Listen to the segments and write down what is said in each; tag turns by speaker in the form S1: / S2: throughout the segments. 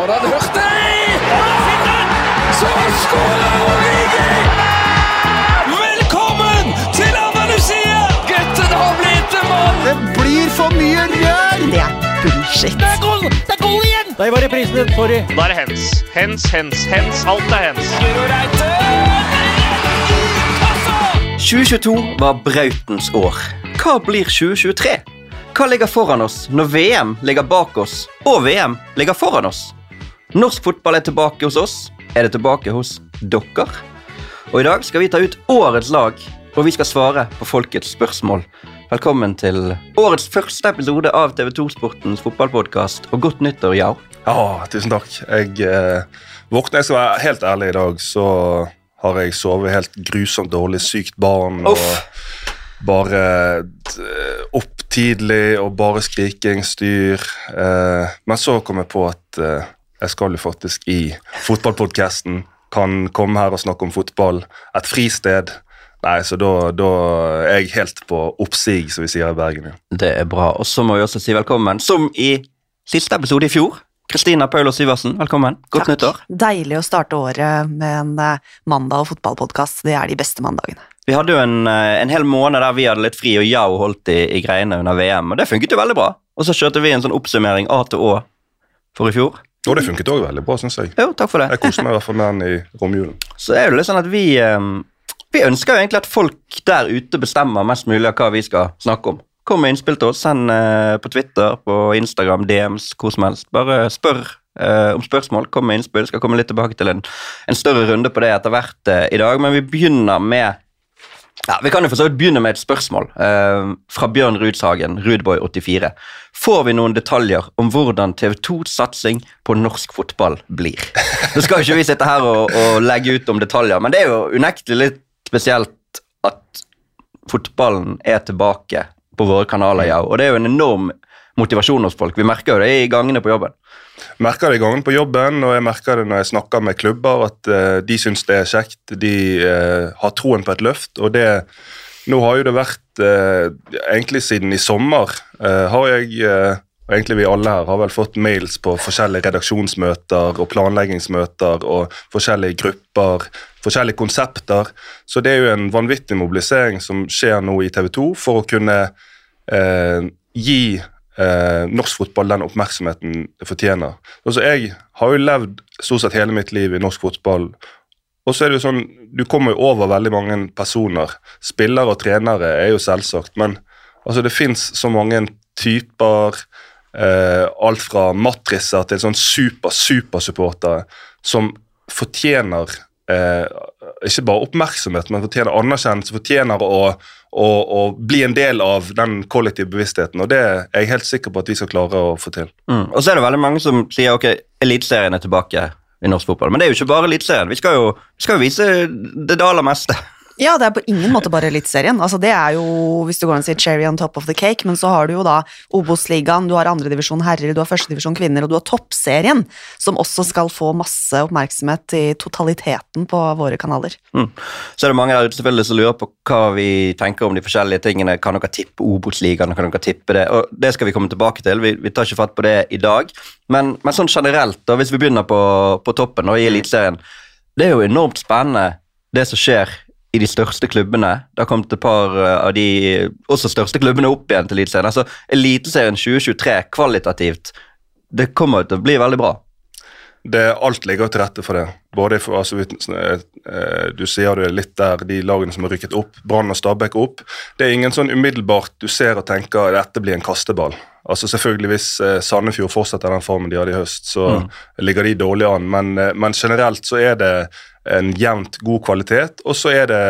S1: Hørt det? Så skårer Origi! Velkommen til Andalusia! Gutten har blitt en mann!
S2: Det blir for mye rør!
S3: Det er bullshit.
S1: Det er goal! Det er goal igjen!
S4: Der var reprisen din. Sorry.
S5: Da er det hens. Hens, hens, hens. Alt er hens.
S1: Guro Reite!
S6: 2022 var brautens år. Hva blir 2023? Hva ligger foran oss når VM ligger bak oss og VM ligger foran oss? Norsk fotball er tilbake hos oss. Er det tilbake hos dere? Og i dag skal vi ta ut årets lag, og vi skal svare på folkets spørsmål. Velkommen til årets første episode av TV2 Sportens fotballpodkast, og godt nyttår, Jau.
S7: Ja, tusen takk. Jeg eh, våkner, jeg skal være helt ærlig i dag, så har jeg sovet helt grusomt dårlig, sykt barn
S6: Uff.
S7: og bare eh, opp tidlig og bare skriking, styr. Eh, men så kom jeg på at eh, jeg skal jo faktisk i fotballpodkasten, kan komme her og snakke om fotball. Et fristed. Nei, så da, da er jeg helt på oppsig, som vi sier i Bergen. ja.
S6: Det er bra. Og så må vi også si velkommen, som i siste episode i fjor. Kristina Paulo Syversen, velkommen. Godt
S3: Takk.
S6: nyttår.
S3: Deilig å starte året med en eh, mandag og fotballpodkast. Det er de beste mandagene.
S6: Vi hadde jo en, eh, en hel måned der vi hadde litt fri, og Yao holdt i, i greiene under VM, og det funket jo veldig bra. Og så kjørte vi en sånn oppsummering A til Å for i fjor.
S7: Og det funket òg veldig bra, syns jeg.
S6: Jo, takk for det.
S7: Jeg koste meg i hvert fall med den i romjulen.
S6: Så er det litt sånn at vi eh, Vi ønsker jo egentlig at folk der ute bestemmer mest mulig av hva vi skal snakke om. Kom med innspill til oss. Send eh, på Twitter, på Instagram, DMs, hvor som helst. Bare spør Uh, om spørsmål. Kom med innspill. Skal komme litt tilbake til en, en større runde på det etter hvert uh, i dag. Men vi begynner med ja, Vi kan jo for begynne med et spørsmål eh, fra Bjørn Rudshagen, Rudboy84. Får vi noen detaljer om hvordan TV2-satsing på norsk fotball blir? Nå skal jo ikke vi sitte her og, og legge ut om detaljer, men det er jo unektelig litt spesielt at fotballen er tilbake på våre kanaler, ja. Og det er jo en enorm motivasjon hos folk. Vi merker jo det i gangene på jobben.
S7: merker det i gangene på jobben, og jeg merker det når jeg snakker med klubber, at uh, de syns det er kjekt. De uh, har troen på et løft, og det Nå har jo det vært eh, Egentlig siden i sommer har jeg og egentlig vi alle her har vel fått mails på forskjellige redaksjonsmøter og planleggingsmøter og forskjellige grupper, forskjellige konsepter. Så det er jo en vanvittig mobilisering som skjer nå i TV 2 for å kunne eh, gi eh, norsk fotball den oppmerksomheten det fortjener. Altså, jeg har jo levd stort sett hele mitt liv i norsk fotball. Og så er det jo sånn, Du kommer jo over veldig mange personer. Spillere og trenere er jo selvsagt, men altså, det fins så mange typer. Eh, alt fra matriser til sånn super, supersupportere som fortjener eh, ikke bare oppmerksomhet, men fortjener anerkjennelse, fortjener å, å, å bli en del av den kollektive bevisstheten. Og det er jeg helt sikker på at vi skal klare å få til.
S6: Mm. Og så er det veldig mange som sier ok, Eliteserien er tilbake i norsk fotball. Men det er jo ikke bare Eliteserien. Vi vi skal jo vise det aller meste.
S3: Ja, det er på ingen måte bare Eliteserien. Altså, det er jo, hvis du går og sier cherry on top of the cake, men så har du jo da Obos-ligaen, du har andredivisjon herrer, du har førstedivisjon kvinner, og du har toppserien, som også skal få masse oppmerksomhet i totaliteten på våre kanaler.
S6: Mm. Så er det mange der ute selvfølgelig som lurer på hva vi tenker om de forskjellige tingene. Kan dere tippe Obos-ligaen? Kan dere tippe det? Og det skal vi komme tilbake til. Vi, vi tar ikke fatt på det i dag. Men, men sånn generelt, da, hvis vi begynner på, på toppen og i Eliteserien Det er jo enormt spennende det som skjer i de største klubbene. Det har kommet et par eh, av de også største klubbene opp igjen til Eliteserien. Altså, Eliteserien 2023 kvalitativt, det kommer til å bli veldig bra.
S7: Det, alt ligger til rette for det. Både for, altså, eh, du sier det litt der, de lagene som har rykket opp, Brann og Stabæk opp. Det er ingen sånn umiddelbart du ser og tenker dette blir en kasteball. Altså selvfølgelig Hvis eh, Sandefjord fortsetter den formen de hadde i høst, så ligger de dårlig an. Men, eh, men generelt så er det en jevnt god kvalitet. Og så er det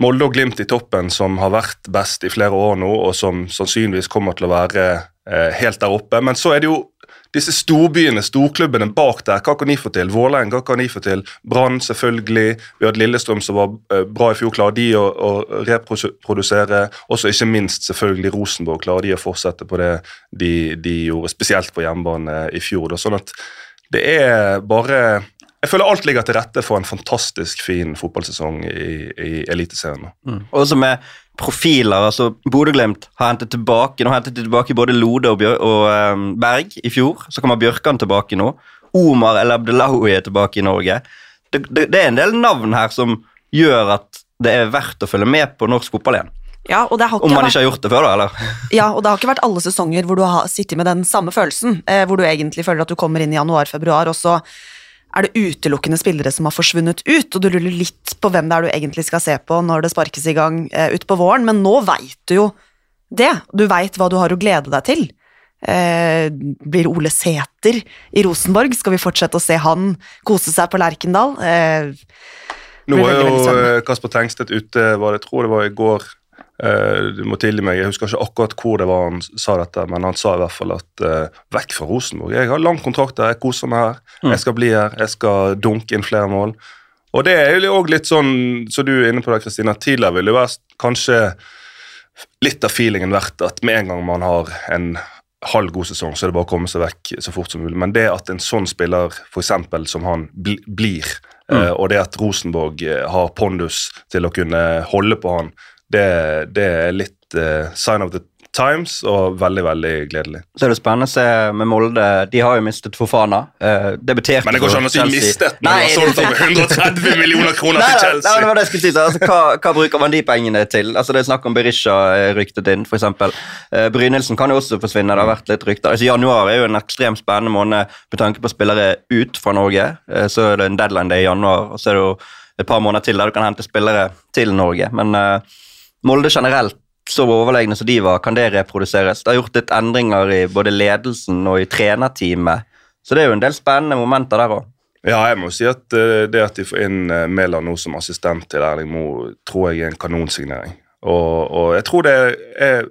S7: Molde og Glimt i toppen som har vært best i flere år nå, og som sannsynligvis kommer til å være eh, helt der oppe. Men så er det jo disse storbyene, storklubbene bak der. Hva kan de få til? Vålerenga, hva kan de få til? Brann, selvfølgelig. Vi hadde Lillestrøm som var eh, bra i fjor. Klarer de å, å reprodusere? Også ikke minst selvfølgelig Rosenborg. Klarer de å fortsette på det de, de gjorde, spesielt på hjemmebane i fjor? Da. Sånn at det er bare jeg føler alt ligger til rette for en fantastisk fin fotballsesong i, i Eliteserien.
S6: Mm. Også med profiler. altså Bodø-Glimt har hentet tilbake Nå hentet de tilbake både Lode og, Bjør og um, Berg i fjor. Så kommer Bjørkan tilbake nå. Omar El Abdelawi er tilbake i Norge. Det, det, det er en del navn her som gjør at det er verdt å følge med på norsk fotball igjen.
S3: Ja, og det har
S6: Om man
S3: vært
S6: ikke har gjort det før, da. eller?
S3: Ja, og det har ikke vært alle sesonger hvor du har sittet med den samme følelsen, eh, hvor du egentlig føler at du kommer inn i januar-februar, og så er det utelukkende spillere som har forsvunnet ut, og du lurer litt på hvem det er du egentlig skal se på når det sparkes i gang eh, utpå våren, men nå veit du jo det. Du veit hva du har å glede deg til. Eh, blir Ole Sæter i Rosenborg? Skal vi fortsette å se han kose seg på Lerkendal? Eh,
S7: Nå
S3: er
S7: var jo eh, Kasper Tengstedt ute, var det, jeg tror det var i går. Eh, Du må tilgi meg, jeg husker ikke akkurat hvor det var han sa dette, men han sa i hvert fall at uh, vekk fra Rosenborg. Jeg har lang kontrakt her, jeg koser meg her, jeg skal bli her, jeg skal dunke inn flere mål. Og det er jo også litt sånn, som du er inne på det, Kristina, tidligere ville det være kanskje litt av feelingen vært at med en gang man har en halv god sesong, så er det bare å komme seg vekk så fort som mulig. Men det at en sånn spiller for eksempel, som han bli, blir, eh, og det at Rosenborg har pondus til å kunne holde på han, det, det er litt uh, sign of the times og veldig, veldig gledelig.
S6: Så er det spennende å se med Molde. De har jo mistet Fofana. Uh, debuterte
S7: Men det går ikke an å si mistet når de har solgt over 130 millioner kroner
S6: Nei,
S7: til
S6: Chelsea. nei, det var det jeg skulle si. Altså, hva, hva bruker man de pengene til? Altså, det er snakk om Berisha eh, ryktet inn, f.eks. Uh, Brynildsen kan jo også forsvinne. Det har vært litt rykter. Altså, januar er jo en ekstremt spennende måned med tanke på spillere ut fra Norge. Uh, så er det en deadline day i januar, og så er det jo et par måneder til der du kan hente spillere til Norge. Men eh, Molde generelt, så overlegne som de var, kan det reproduseres? Det har gjort litt endringer i både ledelsen og i trenerteamet. Så det er jo en del spennende momenter der òg.
S7: Ja, jeg må si at eh, det at de får inn uh, Mæland nå som assistent til Erling Moe, tror jeg er en kanonsignering. Og, og jeg tror det er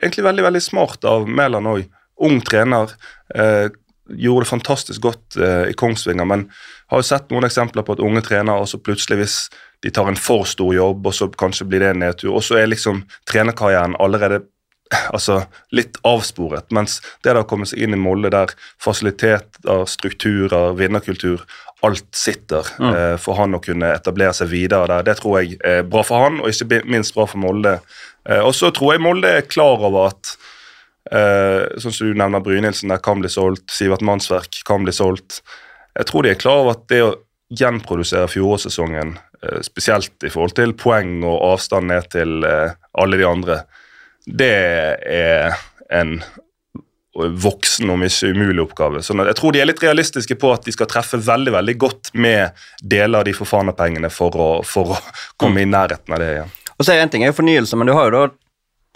S7: egentlig veldig veldig smart av Mæland òg. Ung trener. eh, gjorde det fantastisk godt eh, i Kongsvinger, men har jo sett noen eksempler på at unge trenere og så plutselig hvis de tar en for stor jobb, og så kanskje blir det en nedtur, og så er liksom trenerkarrieren allerede altså, litt avsporet. Mens det å komme seg inn i Molde der fasiliteter, strukturer, vinnerkultur, alt sitter eh, for han å kunne etablere seg videre der, det tror jeg er bra for han, og ikke minst bra for Molde. Eh, og så tror jeg Molde er klar over at sånn som du nevner Brynildsen, der kan bli solgt, Sivert Mannsverk kan bli solgt. Jeg tror de er klar over at det å gjenprodusere fjorårssesongen, eh, spesielt i forhold til poeng og avstand ned til eh, alle de andre, det er en voksen, om ikke umulig oppgave. Sånn at jeg tror de er litt realistiske på at de skal treffe veldig veldig godt med deler av de forfanerpengene for å, for å komme i nærheten av det igjen.
S6: Og så er en ting er jo fornyelse, men du har jo da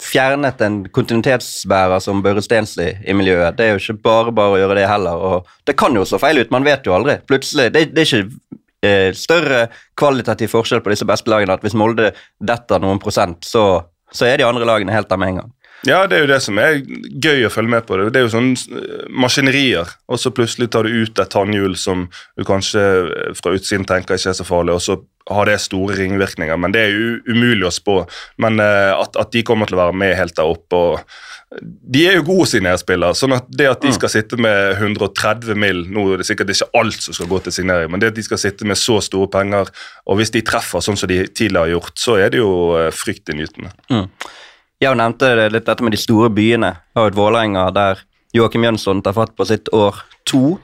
S6: fjernet en kontinuitetsbærer som Børre Stensli i miljøet. Det er jo ikke bare bare å gjøre det heller. og Det kan jo slå feil ut, man vet jo aldri. Plutselig, Det, det er ikke eh, større kvalitativ forskjell på disse beste lagene at hvis Molde detter noen prosent, så, så er de andre lagene helt der med en gang.
S7: Ja, det er jo det som er gøy å følge med på. Det er jo sånn eh, maskinerier, og så plutselig tar du ut et tannhjul som du kanskje eh, fra utsiden tenker ikke er så farlig, og så har det store ringvirkninger. Men det er jo umulig å spå. Men eh, at, at de kommer til å være med helt der oppe og De er jo gode signerspillere, sånn at det at de skal sitte med 130 mill. Nå er det sikkert ikke alt som skal gå til signering, men det at de skal sitte med så store penger, og hvis de treffer sånn som de tidligere har gjort, så er det jo eh, fryktinngytende.
S6: Jeg nevnte litt dette med de store byene. Jeg har et Vålerenga der Joakim Jønsson tar fatt på sitt år to.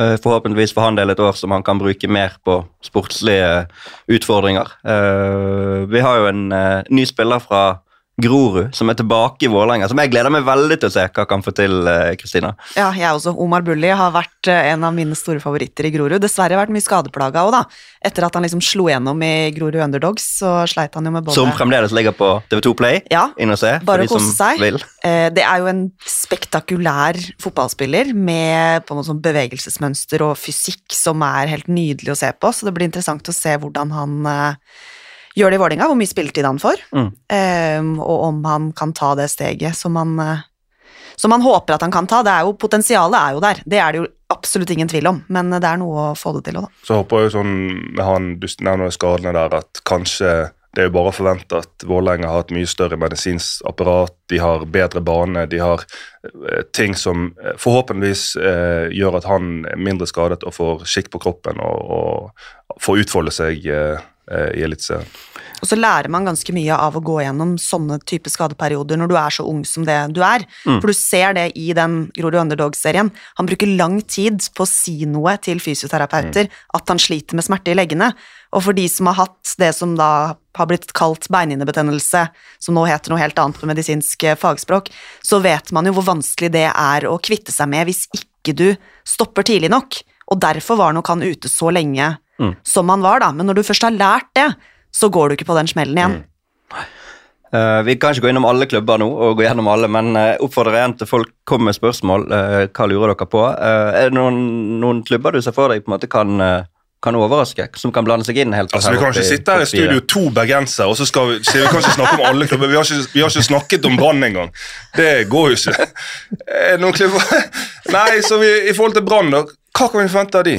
S6: Eh, Forhåpentligvis får han del et år som han kan bruke mer på sportslige utfordringer. Eh, Vi har jo en eh, ny spiller fra Grorud som er tilbake i Vålerenga, som jeg gleder meg veldig til å se hva kan få til, eh, Kristina.
S3: Ja, jeg også. Omar Bulli har vært eh, en av mine store favoritter i Grorud. Dessverre har vært mye skadeplaga òg, da. Etter at han liksom slo gjennom i Grorud Underdogs, så sleit han jo med både
S6: Som fremdeles ligger på TV2 Play.
S3: Ja,
S6: Inn og se,
S3: bare
S6: for de som
S3: seg.
S6: vil.
S3: Eh, Det er jo en spektakulær fotballspiller med på noe sånn bevegelsesmønster og fysikk som er helt nydelig å se på, så det blir interessant å se hvordan han gjør det i Vålerenga, hvor mye spilletid han får,
S6: Mm.
S3: eh, og om han kan ta det steget som han, eh, som han håper at han kan ta. Det er jo, potensialet er jo der, det er det jo absolutt ingen tvil om, men det er noe å få det til òg, da.
S7: Så håper jeg jo sånn med han du nevner skadene der, at kanskje Det er jo bare å forvente at Vålerenga har et mye større medisinsk apparat. De har bedre bane, de har eh, ting som eh, forhåpentligvis eh, gjør at han er mindre skadet og får skikk på kroppen og, og får utfolde seg eh, eh, i Eliteserien.
S3: Og så lærer man ganske mye av å gå gjennom sånne type skadeperioder når du er så ung som det du er. For du ser det i den Grorud Underdog-serien. Han bruker lang tid på å si noe til fysioterapeuter at han sliter med smerte i leggene. Og for de som har hatt det som da har blitt kalt beinhinnebetennelse, som nå heter noe helt annet på medisinsk eh, fagspråk, så vet man jo hvor vanskelig det er å kvitte seg med hvis ikke du stopper tidlig nok. Og derfor var nok han ute så lenge som man var, da. Men når du først har lært det, så går du ikke på den smellen igjen.
S6: Eh, vi kan ikke gå innom alle klubber nå, og gå gjennom alle, men uh, oppfordrer igjen til folk kommer med spørsmål. Uh, hva lurer dere på? Eh, er det noen, noen klubber du ser for deg på en måte kan, kan overraske? Som kan blande seg inn helt
S7: Altså, Vi kan ikke sitte her i studio to bergensere og så skal vi, så vi kan ikke snakke om alle klubber. Vi har ikke, vi har ikke snakket om Brann engang. Det går jo ikke. Er det noen klubber Nei, så vi, i forhold til Brann. Hva kan vi forvente av de?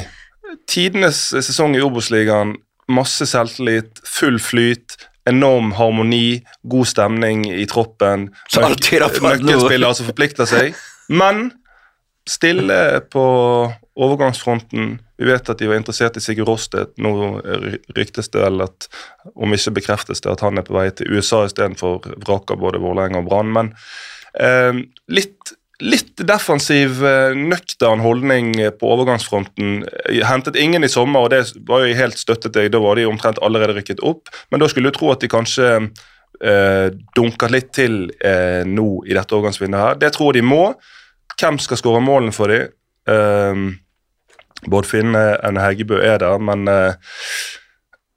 S7: Tidenes sesong i Obos-ligaen. Masse selvtillit, full flyt. Enorm harmoni, god stemning i troppen. Nøkkelspillere som forplikter seg. Men stille på overgangsfronten. Vi vet at de var interessert i Sigurd Rostedt. Nå ryktes det vel at, om ikke bekreftes det, at han er på vei til USA istedenfor vraker både Vålerenga og Brann. Men eh, litt, litt defensiv, eh, nøktern holdning på overgangsfronten. Hentet ingen i sommer, og det var jo helt støttet deg. Da var de omtrent allerede rykket opp. Men da skulle du tro at de kanskje eh, dunket litt til eh, nå i dette overgangsvinduet her. Det tror de må. Hvem skal skåre målene for dem? Eh, Bård Finne og Heggebø er der, men eh,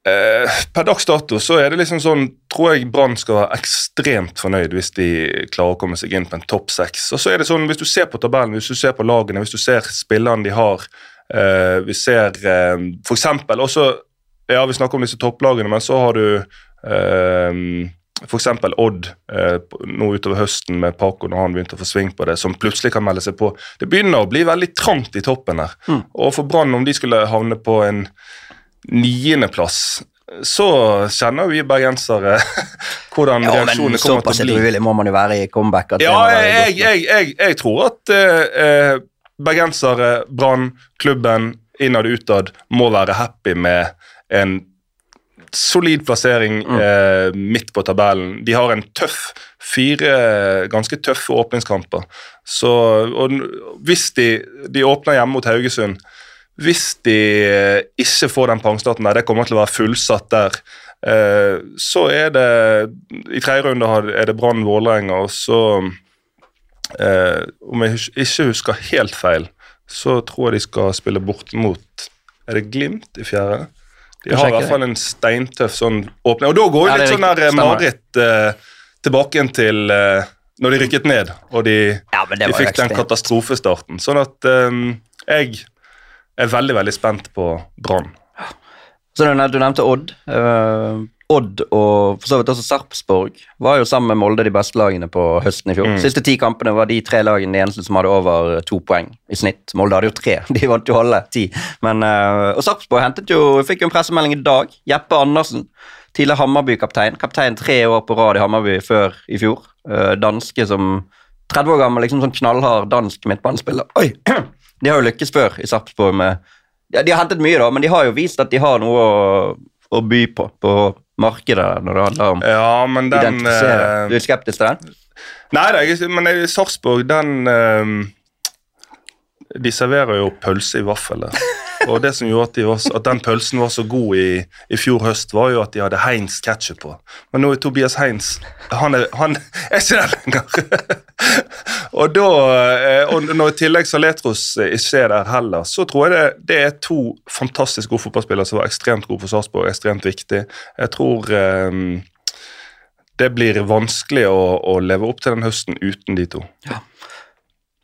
S7: eh, per dags dato så er det liksom sånn Tror jeg Brann skal være ekstremt fornøyd hvis de klarer å komme seg inn på en topp seks. Og så er det sånn, Hvis du ser på tabellen, hvis du ser på lagene, hvis du ser spillerne de har eh, Vi ser eh, eksempel også Ja, vi snakker om disse topplagene, men så har du eh, F.eks. Odd eh, nå utover høsten med Paco når han begynte å få sving på det, som plutselig kan melde seg på. Det begynner å bli veldig trangt i toppen her. Og for Brann, om de skulle havne på en niendeplass, så kjenner vi bergensere hvordan
S6: Ja,
S7: reaksjonene kommer til å bli.
S6: Såpass edruelig må man jo være i comeback. at
S7: Ja, jeg, jeg, jeg, jeg tror at eh, eh, bergensere, Brann, klubben, innad og utad må være happy med en solid plassering eh, midt på tabellen. De har en tøff, fire ganske tøffe åpningskamper. Så, og hvis de, de åpner hjemme mot Haugesund Hvis de eh, ikke får den pangstarten der, det kommer til å være fullsatt der, eh, så er det I tredje runde er det Brann Vålerenga, og så eh, Om jeg ikke husker helt feil, så tror jeg de skal spille bort mot Er det Glimt i fjerde? De har i hvert fall en steintøff sånn åpning. Og da går jo
S6: Ja,
S7: litt sånn der mareritt eh, tilbake igjen til eh, når de rykket ned, og de,
S6: Ja,
S7: de fikk den katastrofestarten. Sånn at eh, jeg er veldig, veldig spent på Brann.
S6: Så du nevnte, Odd. Uh, Odd og for så vidt også Sarpsborg var jo sammen med Molde de beste lagene på høsten i fjor.
S7: Mm.
S6: Siste ti kampene var de tre lagene de eneste som hadde over to poeng i snitt. Molde hadde jo tre, de vant jo alle ti. Men, uh, og Sarpsborg hentet jo, fikk jo en pressemelding i dag. Jeppe Andersen, tidligere Hammarby-kaptein. Kaptein tre år på rad i Hammarby før i fjor. Eh, danske som 30 år gammel, liksom sånn knallhard dansk midtbanespiller. Oi! De har jo lykkes før i Sarpsborg med ja, De har hentet mye, da, men de har jo vist at de har noe å, å by på på markedet når det handler om
S7: Ja, men den
S6: identifisere.
S7: eh,
S6: Du er skeptisk til den?
S7: Nei, ikke- men i Sarpsborg, den eh, De serverer jo pølse i vaffel. Og det som gjorde at, de var, at den pølsen var så god i, i fjor høst, var jo at de hadde Heinz ketchup på. Men nå er Tobias Heinz Han er, han er ikke der lenger. Og da, eh, og når i tillegg Saletros ikke er der heller, så tror jeg det, det er to fantastisk gode fotballspillere som var ekstremt gode for Sarpsborg, ekstremt viktig. Jeg tror um, det blir vanskelig å, å leve opp til den høsten uten de to.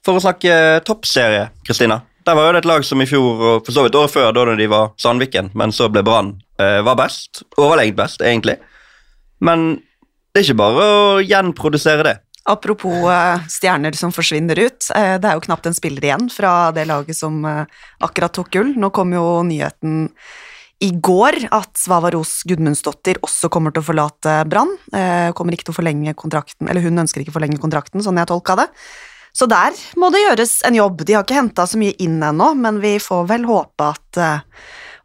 S6: For å snakke toppserie, Kristina. Der var jo det et lag som i fjor, og for så vidt året før, da de var Sandviken, men så ble Brann, eh, var best. Overlegent best, egentlig. Men det er ikke bare å gjenprodusere det.
S3: Apropos eh, stjerner som forsvinner ut. eh, det er jo knapt en spiller igjen fra det laget som eh, akkurat tok gull. Nå kom jo nyheten i går at Svava Ros Gudmundsdottir også kommer til å forlate Brann. Kommer ikke til å forlenge kontrakten, eller hun ønsker ikke å forlenge kontrakten, sånn jeg tolka det. Så der må det gjøres en jobb. De har ikke henta så mye inn ennå, men vi får vel håpe at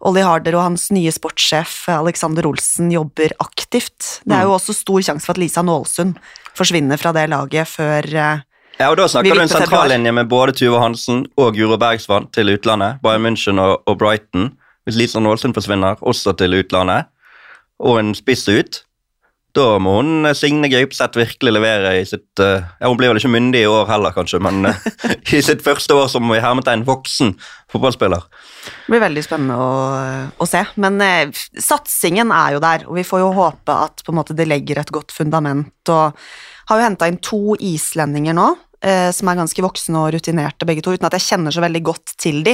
S3: Olli Harder og hans nye sportssjef Alexander Olsen jobber aktivt. Det er jo også stor sjanse for at Lisa Nålsund forsvinner fra det laget før eh,
S6: Ja, og Da snakker du en sentrallinje med både Tuva Hansen og Guro Bergsvann til utlandet. Bayern München og, og Brighton. Hvis Lisa Nålsund forsvinner, også til utlandet, og en spiss ut, da må hun eh, Signe Gaupseth virkelig levere i sitt uh, ja, Hun blir vel ikke myndig i år heller, kanskje, men uh, i sitt første år som i hermetegn voksen fotballspiller.
S3: Det blir veldig spennende å, å se. Men uh, satsingen er jo der, og vi får jo håpe at måte, det legger et godt fundament. Og har jo henta inn to islendinger nå, som er ganske voksne og rutinerte begge to, uten at jeg kjenner så veldig godt til de.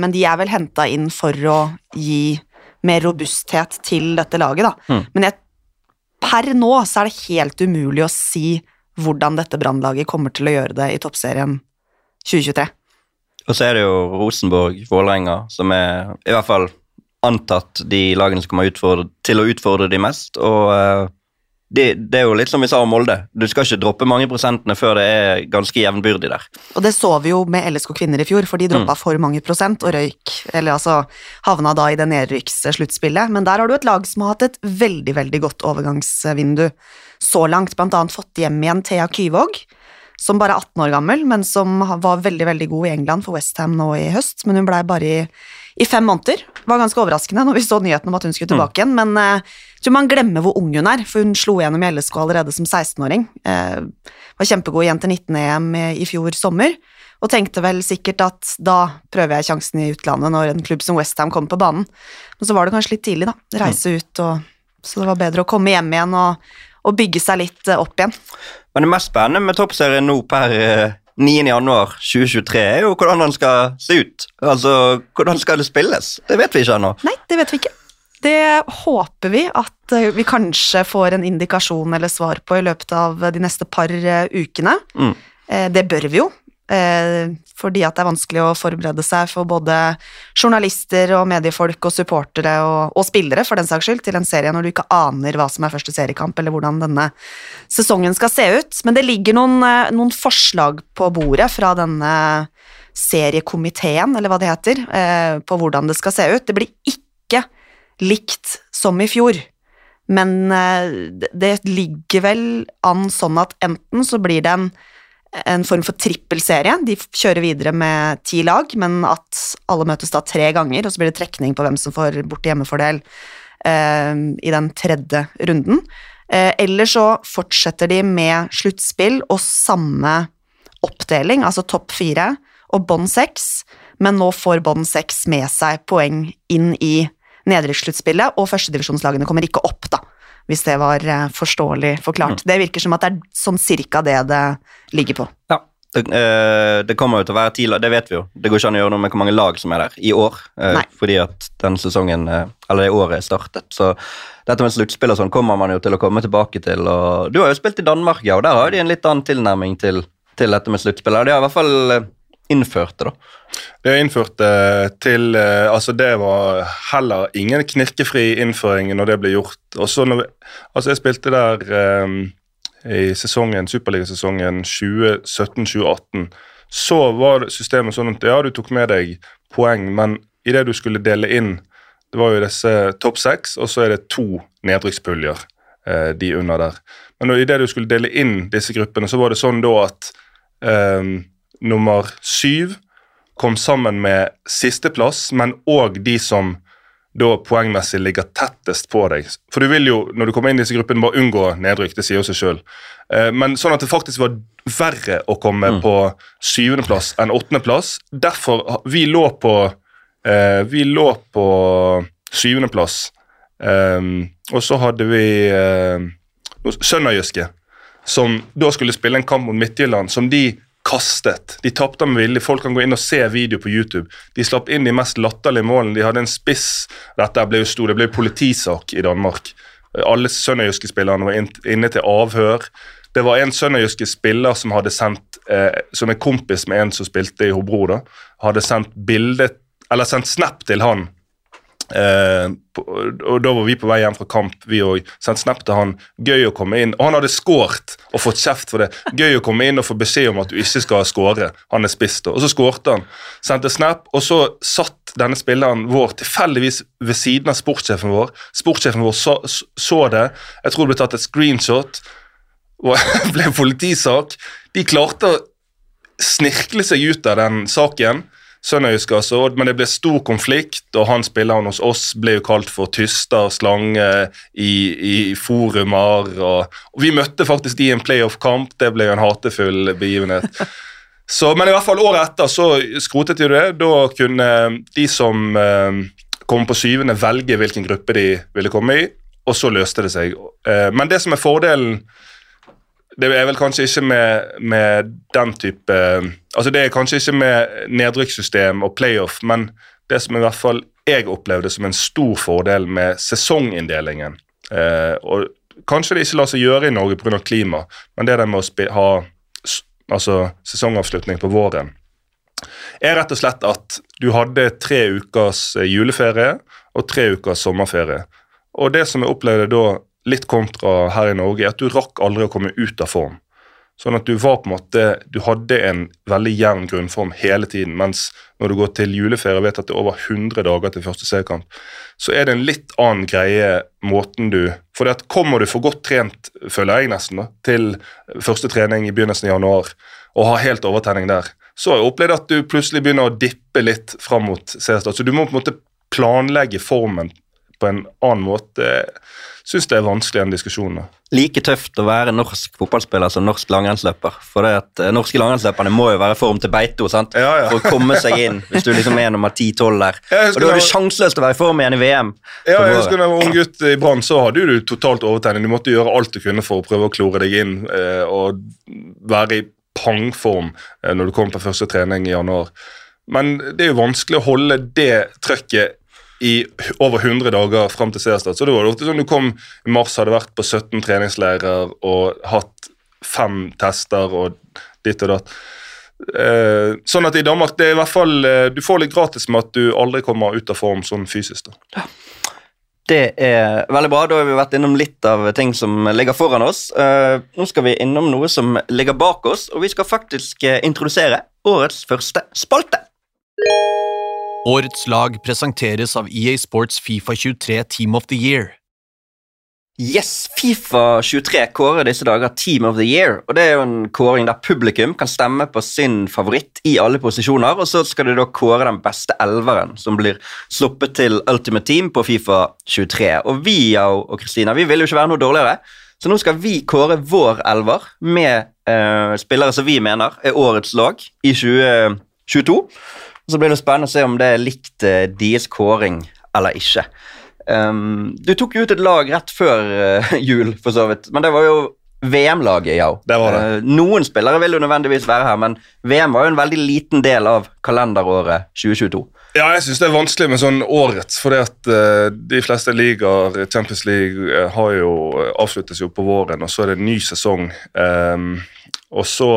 S3: Men de er vel henta inn for å gi mer robusthet til dette laget, da.
S6: Mm.
S3: Men jeg, per nå så er det helt umulig å si hvordan dette brannlaget kommer til å gjøre det i toppserien 2023.
S6: Og så er det jo Rosenborg, Vålerenga, som er i hvert fall antatt de lagene som kommer til å utfordre de mest. Og eh, det, det er jo litt som vi sa om Molde. Du skal ikke droppe mange prosentene før det er ganske jevnbyrdig der.
S3: Og det så vi jo med LSK kvinner i fjor, for de droppa for mange prosent og røyk, eller altså havna da i det nedrykkssluttspillet. Men der har du et lag som har hatt et veldig, veldig godt overgangsvindu så langt, blant annet fått hjem igjen Thea Kyvåg, som bare er 18 år gammel, men som var veldig, veldig god i England for Westham nå i høst, men hun blei bare i, i fem måneder. Var ganske overraskende når vi så nyheten om at hun skulle tilbake igjen, men eh, jeg tror man glemmer hvor ung hun er, for hun slo gjennom i LSK allerede som 16-åring. Eh, var kjempegod igjen til 19-EM i fjor sommer, og tenkte vel sikkert at da prøver jeg sjansen i utlandet når en klubb som Westham kommer på banen. Men så var det kanskje litt tidlig, da. Reise ut og Så det var bedre å komme hjem igjen og, og bygge seg litt eh, opp igjen.
S6: Men det mest spennende med toppserien nå per eh, 9. januar 2023 er jo hvordan den skal se ut. Altså, hvordan skal det spilles? Det vet vi ikke ennå.
S3: Nei, det vet vi ikke. Det håper vi at eh, vi kanskje får en indikasjon eller svar på i løpet av de neste par eh, ukene.
S6: Mm.
S3: Eh, Det bør vi jo, eh, fordi at det er vanskelig å forberede seg for både journalister og mediefolk og supportere og, og spillere, for den saks skyld, til en serie når du ikke aner hva som er første seriekamp, eller hvordan denne sesongen skal se ut. Men det ligger noen, eh, noen forslag på bordet fra denne seriekomiteen, eller hva det heter, eh, på hvordan det skal se ut. Det blir ikke likt som i fjor. Men eh, det ligger vel an sånn at enten så blir det en, en form for trippelserie, de kjører videre med ti lag, men at alle møtes da tre ganger, og så blir det trekning på hvem som får bort-hjemmefordel eh, i den tredje runden. Eh, eller så fortsetter de med sluttspill og samme oppdeling, altså topp fire og bånd seks, men nå får bånd seks med seg poeng inn i nedrykkssluttspillet, og førstedivisjonslagene kommer ikke opp, da, hvis det var eh, forståelig forklart. Det virker som at det er sånn cirka det det ligger på.
S6: Ja. Det, øh, det kommer jo til å være ti lag, det vet vi jo. Det går ikke an å gjøre noe med hvor mange lag som er der i år,
S3: Øh,
S6: fordi at den sesongen, eller det året er startet. Så dette med sluttspill og sånn kommer man jo til å komme tilbake til. Og du har jo spilt i Danmark, ja, og der har de en litt annen tilnærming til, til dette med sluttspill. De har i hvert fall innført det, da.
S7: Det innførte innført til eh, Altså, det var heller ingen knirkefri innføring når det ble gjort. Og så når vi, altså, jeg spilte der um, i sesongen, superligasesongen 2017-2018. Så var systemet sånn at ja, du tok med deg poeng, men idet du skulle dele inn Det var jo disse topp seks, og så er det to nedrykkspuljer, eh, de under der. Men idet du skulle dele inn disse gruppene, så var det sånn da at eh, nummer syv kom sammen med sisteplass, men òg de som da poengmessig ligger tettest på deg. For du vil jo, når du kommer inn i disse gruppene, bare unngå nedrykk. Det sier jo seg sjøl. Men sånn at det faktisk var verre å komme på syvendeplass enn åttendeplass. Derfor Vi lå på eh, Vi lå på syvendeplass. Um, og så hadde vi uh, Sønderjyske, som da skulle spille en kamp mot Midtjylland, som de kastet. De tapte med vilje. Folk kan gå inn og se video på YouTube. De slapp inn de mest latterlige målene. De hadde en spiss Dette ble jo stor, det ble politisak i Danmark. Alle sønderjyske spillerne var inne til avhør. Det var en sønderjyske spiller som hadde sendt, eh, som er kompis med en som spilte i Hobro, da, hadde sendt bilde, eller sendt snap til han På, og Da var vi på vei hjem fra kamp. Vi òg sendte snap til han. Gøy å komme inn. Og han hadde skåret og fått kjeft for det. Gøy å komme inn og få beskjed om at du ikke skal skåre. Han er spiss, da. Og så skårte han. Sendte snap, og så satt denne spilleren vår tilfeldigvis ved siden av sportssjefen vår. Sportssjefen vår så, så det. Jeg tror det ble tatt et screenshot. Og ble en politisak. De klarte å snirkle seg ut av den saken. Sønderjysk, altså, men det ble stor konflikt, og han spilleren hos oss ble jo kalt for tyster, slange i, i forumer. Og, og vi møtte faktisk de i en playoff-kamp, det ble jo en hatefull begivenhet. Så, men i hvert fall året etter så skrotet de det. Da kunne de som eh, kom på syvende, velge hvilken gruppe de ville komme i, og så løste det seg. Eh, men det som er fordelen det er vel kanskje ikke med, med, den type altså Det er kanskje ikke med nedrykkssystem og playoff, men det som i hvert fall jeg opplevde som en stor fordel med sesonginndelingen eh, og Kanskje det ikke lar seg gjøre i Norge pga. klima, men det der med å ha altså, sesongavslutning på våren er rett og slett at du hadde tre ukers eh, juleferie og tre ukers sommerferie. Og det som jeg opplevde da litt kontra her i Norge, er at du rakk aldri å komme ut av form. Sånn at du var på en måte, du hadde en veldig jevn grunnform hele tiden. Mens når du går til juleferie og vet at det er over 100 dager til første seriekamp, så er det en litt annen greie måten du For det at kommer du for godt trent, føler jeg nesten, da, til første trening i begynnelsen av januar og har helt overtenning der, så har jeg opplevd at du plutselig begynner å dippe litt fram mot seriestart. Så du må på en måte planlegge formen på en annen måte syns det er vanskelig, den diskusjonen.
S6: Like tøft å være norsk fotballspiller som norsk langrennsløper. For det at uh, norske langrennsløperne må jo være form til beito sant?
S7: Ja, ja.
S6: for å komme seg inn, hvis du liksom er nummer 10-12 der. Og da er du sjanseløst å være i form igjen i VM.
S7: Ja, jeg husker da jeg var ung gutt i Brann, så hadde du totalt overtenning. Du måtte gjøre alt du kunne for å prøve å klore deg inn uh, og være i pangform uh, når du kom på første trening i januar. Men det er jo vanskelig å holde det trøkket i over 100 dager fram til seriestart. Så det var ofte sånn du kom i mars, hadde vært på 17 treningsleirer og hatt fem tester og ditt og datt. Eh, sånn at i Danmark det er i hvert fall eh, Du får litt gratis med at du aldri kommer ut av form sånn fysisk. da.
S6: Det er veldig bra. Da har vi vært innom litt av ting som ligger foran oss. Eh, nå skal vi innom noe som ligger bak oss, og vi skal faktisk uh, introdusere årets første spalte.
S4: Årets lag presenteres av EA Sports Fifa 23 Team of the Year.
S6: Yes, Fifa 23 kårer disse dager Team of the Year. og Det er jo en kåring der publikum kan stemme på sin favoritt i alle posisjoner. og Så skal de da kåre den beste elveren som blir sluppet til Ultimate Team på Fifa 23. Og vi og Kristina, vi vil jo ikke være noe dårligere, så nå skal vi kåre vår elver med eh, spillere som vi mener er årets lag i 2022. Og Så blir det spennende å se om det er likt uh, deres kåring eller ikke. Um, du tok jo ut et lag rett før uh, jul, for så vidt, men det var jo VM-laget, ja.
S7: Det var det.
S6: Uh, noen spillere vil jo nødvendigvis være her, men VM var jo en veldig liten del av kalenderåret 2022.
S7: Ja, jeg syns det er vanskelig med sånn årets, fordi at uh, de fleste ligaer, Champions League, har jo, avsluttes jo på våren, og så er det en ny sesong. Um, og så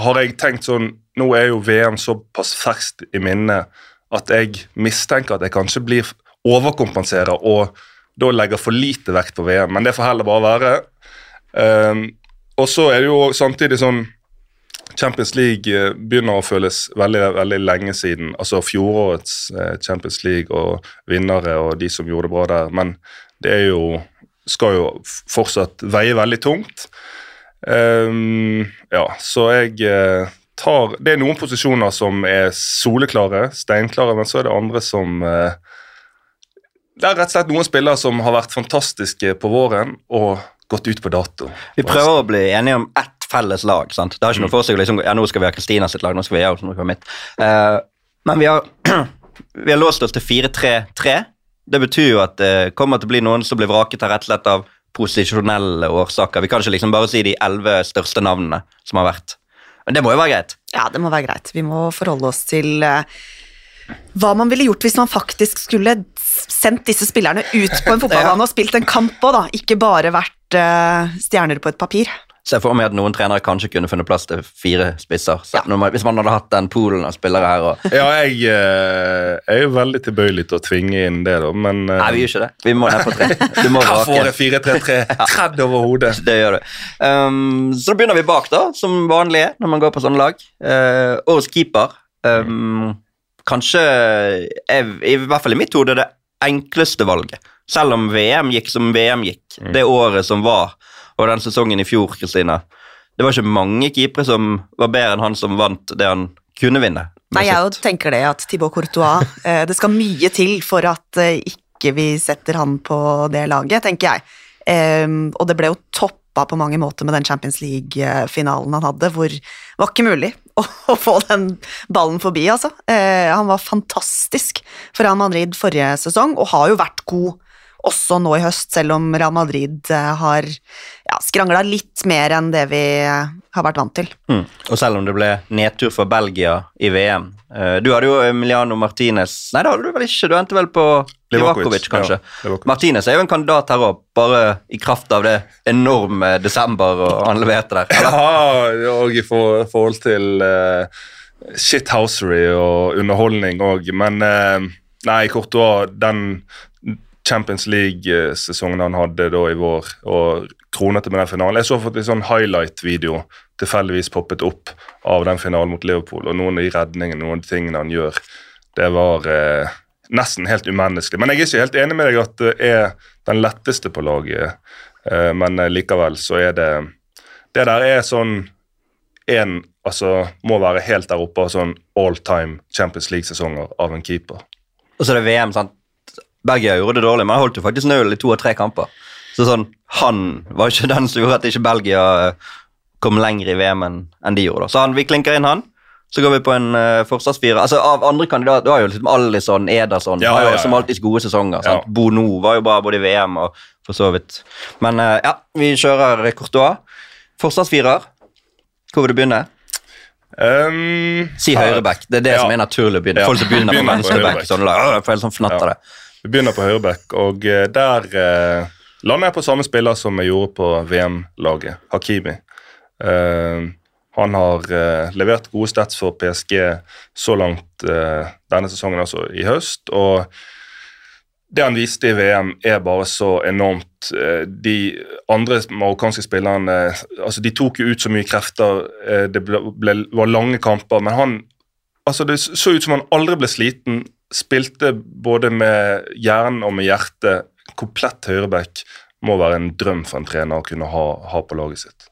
S7: har jeg tenkt sånn Nå er jo VM såpass ferskt i minnet at jeg mistenker at jeg kanskje blir overkompenserer og da legger for lite vekt på VM, men det får heller bare være. Um, og så er det jo samtidig sånn Champions League eh, begynner å føles veldig veldig lenge siden. Altså fjorårets eh, Champions League og vinnere og de som gjorde det bra der. Men det er jo skal jo fortsatt veie veldig tungt. Um, ja, så jeg uh, tar Det er noen posisjoner som er soleklare, steinklare, men så er det andre som uh, Det er rett og slett noen spillere som har vært fantastiske på våren og gått ut på dato.
S6: Vi prøver å bli enige om ett felles lag. sant? Det har ikke noe for seg liksom, ja, nå skal vi ha Kristina sitt lag, nå skal vi gjøre noe mitt. Uh, men vi har, vi har låst oss til 4-3-3. Det betyr jo at det kommer til å bli noen som blir vraket her rett og slett av posisjonelle årsaker. Vi kan ikke liksom bare si de elleve største navnene som har vært. Men det må jo være greit?
S3: Ja, det må være greit. Vi må forholde oss til uh, hva man ville gjort hvis man faktisk skulle sendt disse spillerne ut på en fotballbane og spilt en kamp òg, da. Ikke bare vært uh, stjerner på et papir.
S6: Ser for meg at noen trenere kanskje kunne funnet plass til fire spisser. Så ja. man, hvis man hadde hatt den poolen av spillere her og
S7: Ja, jeg jeg, er jo veldig tilbøyelig til å tvinge inn det, da, men eh,
S6: Nei, vi gjør ikke det. Vi må ned på tre. Du må
S7: Her får
S6: vrake.
S7: jeg 4-3-3 tredd over hodet.
S6: Det gjør du. Um, så da begynner vi bak, da, som vanlig er når man går på sånne lag. Uh, årets keeper. Um, kanskje i hvert fall i mitt hode det enkleste valget. Selv om VM gikk som VM gikk, det året som var, og den sesongen i fjor, Kristina. Det var ikke mange keepere som var bedre enn han som vant det han kunne vinne.
S3: Nei, jeg jo
S6: sitt.
S3: tenker det at Thibaut Courtois eh, Det skal mye til for at eh, ikke vi setter han på det laget, tenker jeg. Ehm, og det ble jo toppa på mange måter med den Champions League-finalen han hadde, hvor det var ikke mulig å, å få den ballen forbi, altså. Eh, han var fantastisk for Real Madrid forrige sesong, og har jo vært god også nå i høst, selv om Real Madrid eh, har ja, skrangla litt mer enn det vi eh, har vært vant til.
S6: Mm. Og selv om det ble nedtur for Belgia i VM eh, Du hadde jo Emiliano Martinez Nei, det hadde du vel ikke. Du endte vel på
S7: Livakovic,
S6: Livakovic, kanskje.
S7: ja,
S6: Martinez er jo en kandidat her òg, bare i kraft av det enorme desember og han leverte der. Eller?
S7: Ja, og i for, forhold til uh, shithousery og underholdning òg, men uh, Nei, Courtois, den Champions League-sesongen han hadde da i vår, og kronete med den finalen Jeg så fått en sånn highlight-video tilfeldigvis poppet opp av den finalen mot Liverpool, og noen av de redningene, noen av de tingene han gjør, det var eh, nesten helt umenneskelig. Men jeg er ikke helt enig med deg at det er den letteste på laget, eh, men eh, likevel så er det Det der er sånn en altså, må være helt der oppe sånn all time Champions League-sesonger av en keeper.
S6: Og så er det VM, sant. Belgia gjorde det dårlig, men han holdt jo faktisk null i to av tre kamper. Så sånn, han var ikke den som gjorde at ikke Belgia eh, kom lenger i VM enn de gjorde. da. Så han, vi klinker inn han. Så går vi på en uh, forsvarsfirer. Altså, av andre kandidater, Du har jo liksom Alison, Ederson,
S7: Ja, ja, ja.
S6: som alltid gode sesonger.
S7: Ja.
S6: sant? Bono var jo bra både i VM og for så vidt. Men uh, ja, vi kjører Courtois. Forsvarsfirer. Hvor vil du begynne?
S7: Um,
S6: Si høyreback. Det er det
S7: Ja.
S6: som er naturlig å begynne.
S7: Ja.
S6: Folk som begynner
S7: Begynner på
S6: på
S7: høyreback.
S6: Sånn, jeg sånn fnatter
S7: Ja.
S6: det.
S7: Vi begynner på høyreback, og eh, der eh, lander jeg på samme spiller som jeg gjorde på VM-laget, Hakimi. Eh, han har eh, levert gode stats for PSG så langt eh, denne sesongen, altså i høst. og det han viste i VM, er bare så enormt. Eh, De andre marokkanske spillerne altså de tok jo ut så mye krefter. Det ble, ble, var lange kamper. Men han altså Det så ut som han aldri ble sliten. Spilte både med hjernen og med hjertet. Komplett høyreback må være en drøm for en trener å kunne ha, ha på laget sitt.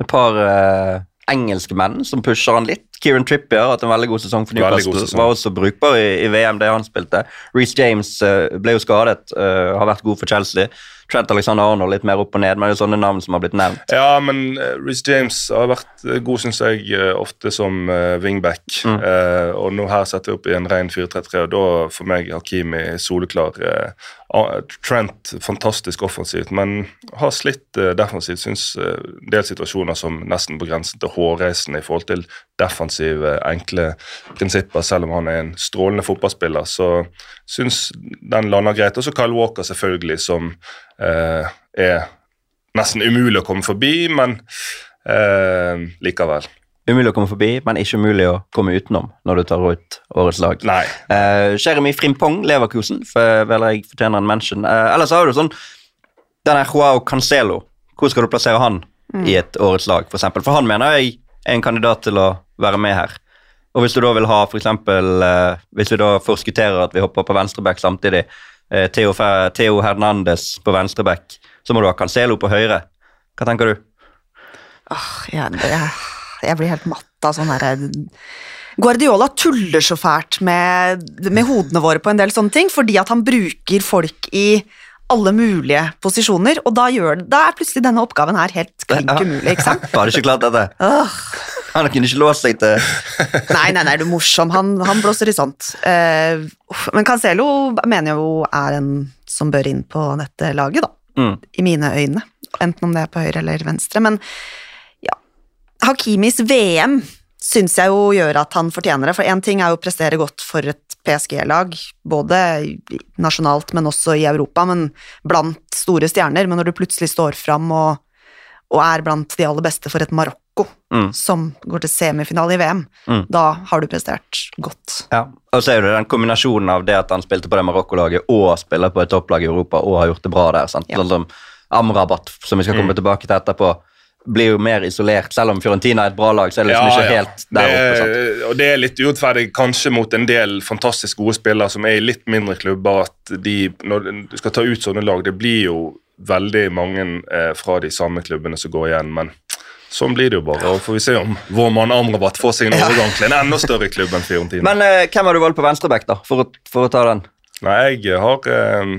S6: et par eh, engelske menn som pusher han litt. Kieran Trippier har hatt en veldig god sesong for Newcastle. Var også brukbar i, i VM, det han spilte. Reece James eh, ble jo skadet, eh, har vært god for Chelsea. Trent Alexander Arnold litt mer opp og ned, men det er sånne navn som har blitt nevnt.
S7: Ja, men uh, Reece James har vært eh, god, syns jeg, eh, ofte som wingback.
S6: Mm.
S7: Eh, og nå her setter jeg opp i en ren 4-3-3, og da for meg Hakimi soleklar. ah, Trent fantastisk offensivt, men har slitt uh, defensivt. Syns uh, en del situasjoner som nesten på grensen til hårreisende i forhold til defensive, enkle prinsipper, selv om han er en strålende fotballspiller. Så syns den lander greit. Og så Kyle Walker, selvfølgelig, som eh, er nesten umulig å komme forbi, men eh, likevel.
S6: Umulig å komme forbi, men ikke umulig å komme utenom når du tar ut årets lag.
S7: Nei.
S6: Uh, Jeremy Frimpong, Leverkusen, for vel jeg fortjener en mention. Uh, ellers har du sånn denne Joao Cancelo. Hvor skal du plassere han i et årets lag, for eksempel? For han mener jeg er en kandidat til å være med her. Og hvis du da vil ha for eksempel, eh, Hvis vi da forskutterer at vi hopper på venstreback samtidig, uh, Theo, Theo Hernandez på venstreback, så må du ha Cancelo på høyre. Hva tenker du?
S3: Åh, jeg, jeg, jeg blir helt matt av sånn herre Guardiola tuller så fælt med, med hodene våre på en del sånne ting, fordi at han bruker folk i alle mulige posisjoner, og da, gjør, da er plutselig denne oppgaven her helt klink umulig, ikke sant?
S6: Har du ikke klart dette? Han kunne ikke låst seg til
S3: nei, nei, nei, du er morsom, han, han blåser i sånt. Uh, men Cancelo mener jeg jo er en som bør inn på dette laget, da.
S6: Mm.
S3: i mine øyne, enten om det er på høyre eller venstre. Men Hakimis VM syns jeg jo gjør at han fortjener det. For én ting er jo å prestere godt for et PSG-lag, både nasjonalt, men også i Europa, men blant store stjerner. Men når du plutselig står fram og, og er blant de aller beste for et Marokko
S6: Mm.
S3: som går til semifinale i VM,
S6: Mm.
S3: da har du prestert godt.
S6: Ja, og så er det den kombinasjonen av det at han spilte på det Marokko-laget og spiller på et topplag i Europa og har gjort det bra der. sant?
S3: Ja.
S6: Sånn som Amrabat, som vi skal komme tilbake til etterpå, blir jo mer isolert. Selv om Fiorentina er et bra lag, så er det liksom ikke helt der oppe.
S7: Det, og det er litt urettferdig kanskje mot en del fantastisk gode spillere som er i litt mindre klubber, at de, når du skal ta ut sånne lag, det blir jo veldig mange eh, fra de samme klubbene som går igjen, men sånn blir det jo bare. Og får vi se om vår mann Amrabat får seg en overgang til en enda større klubb enn Fiorentina.
S6: Men eh, hvem har du valgt på venstreback, da, for å, for å ta den?
S7: Nei, jeg har eh,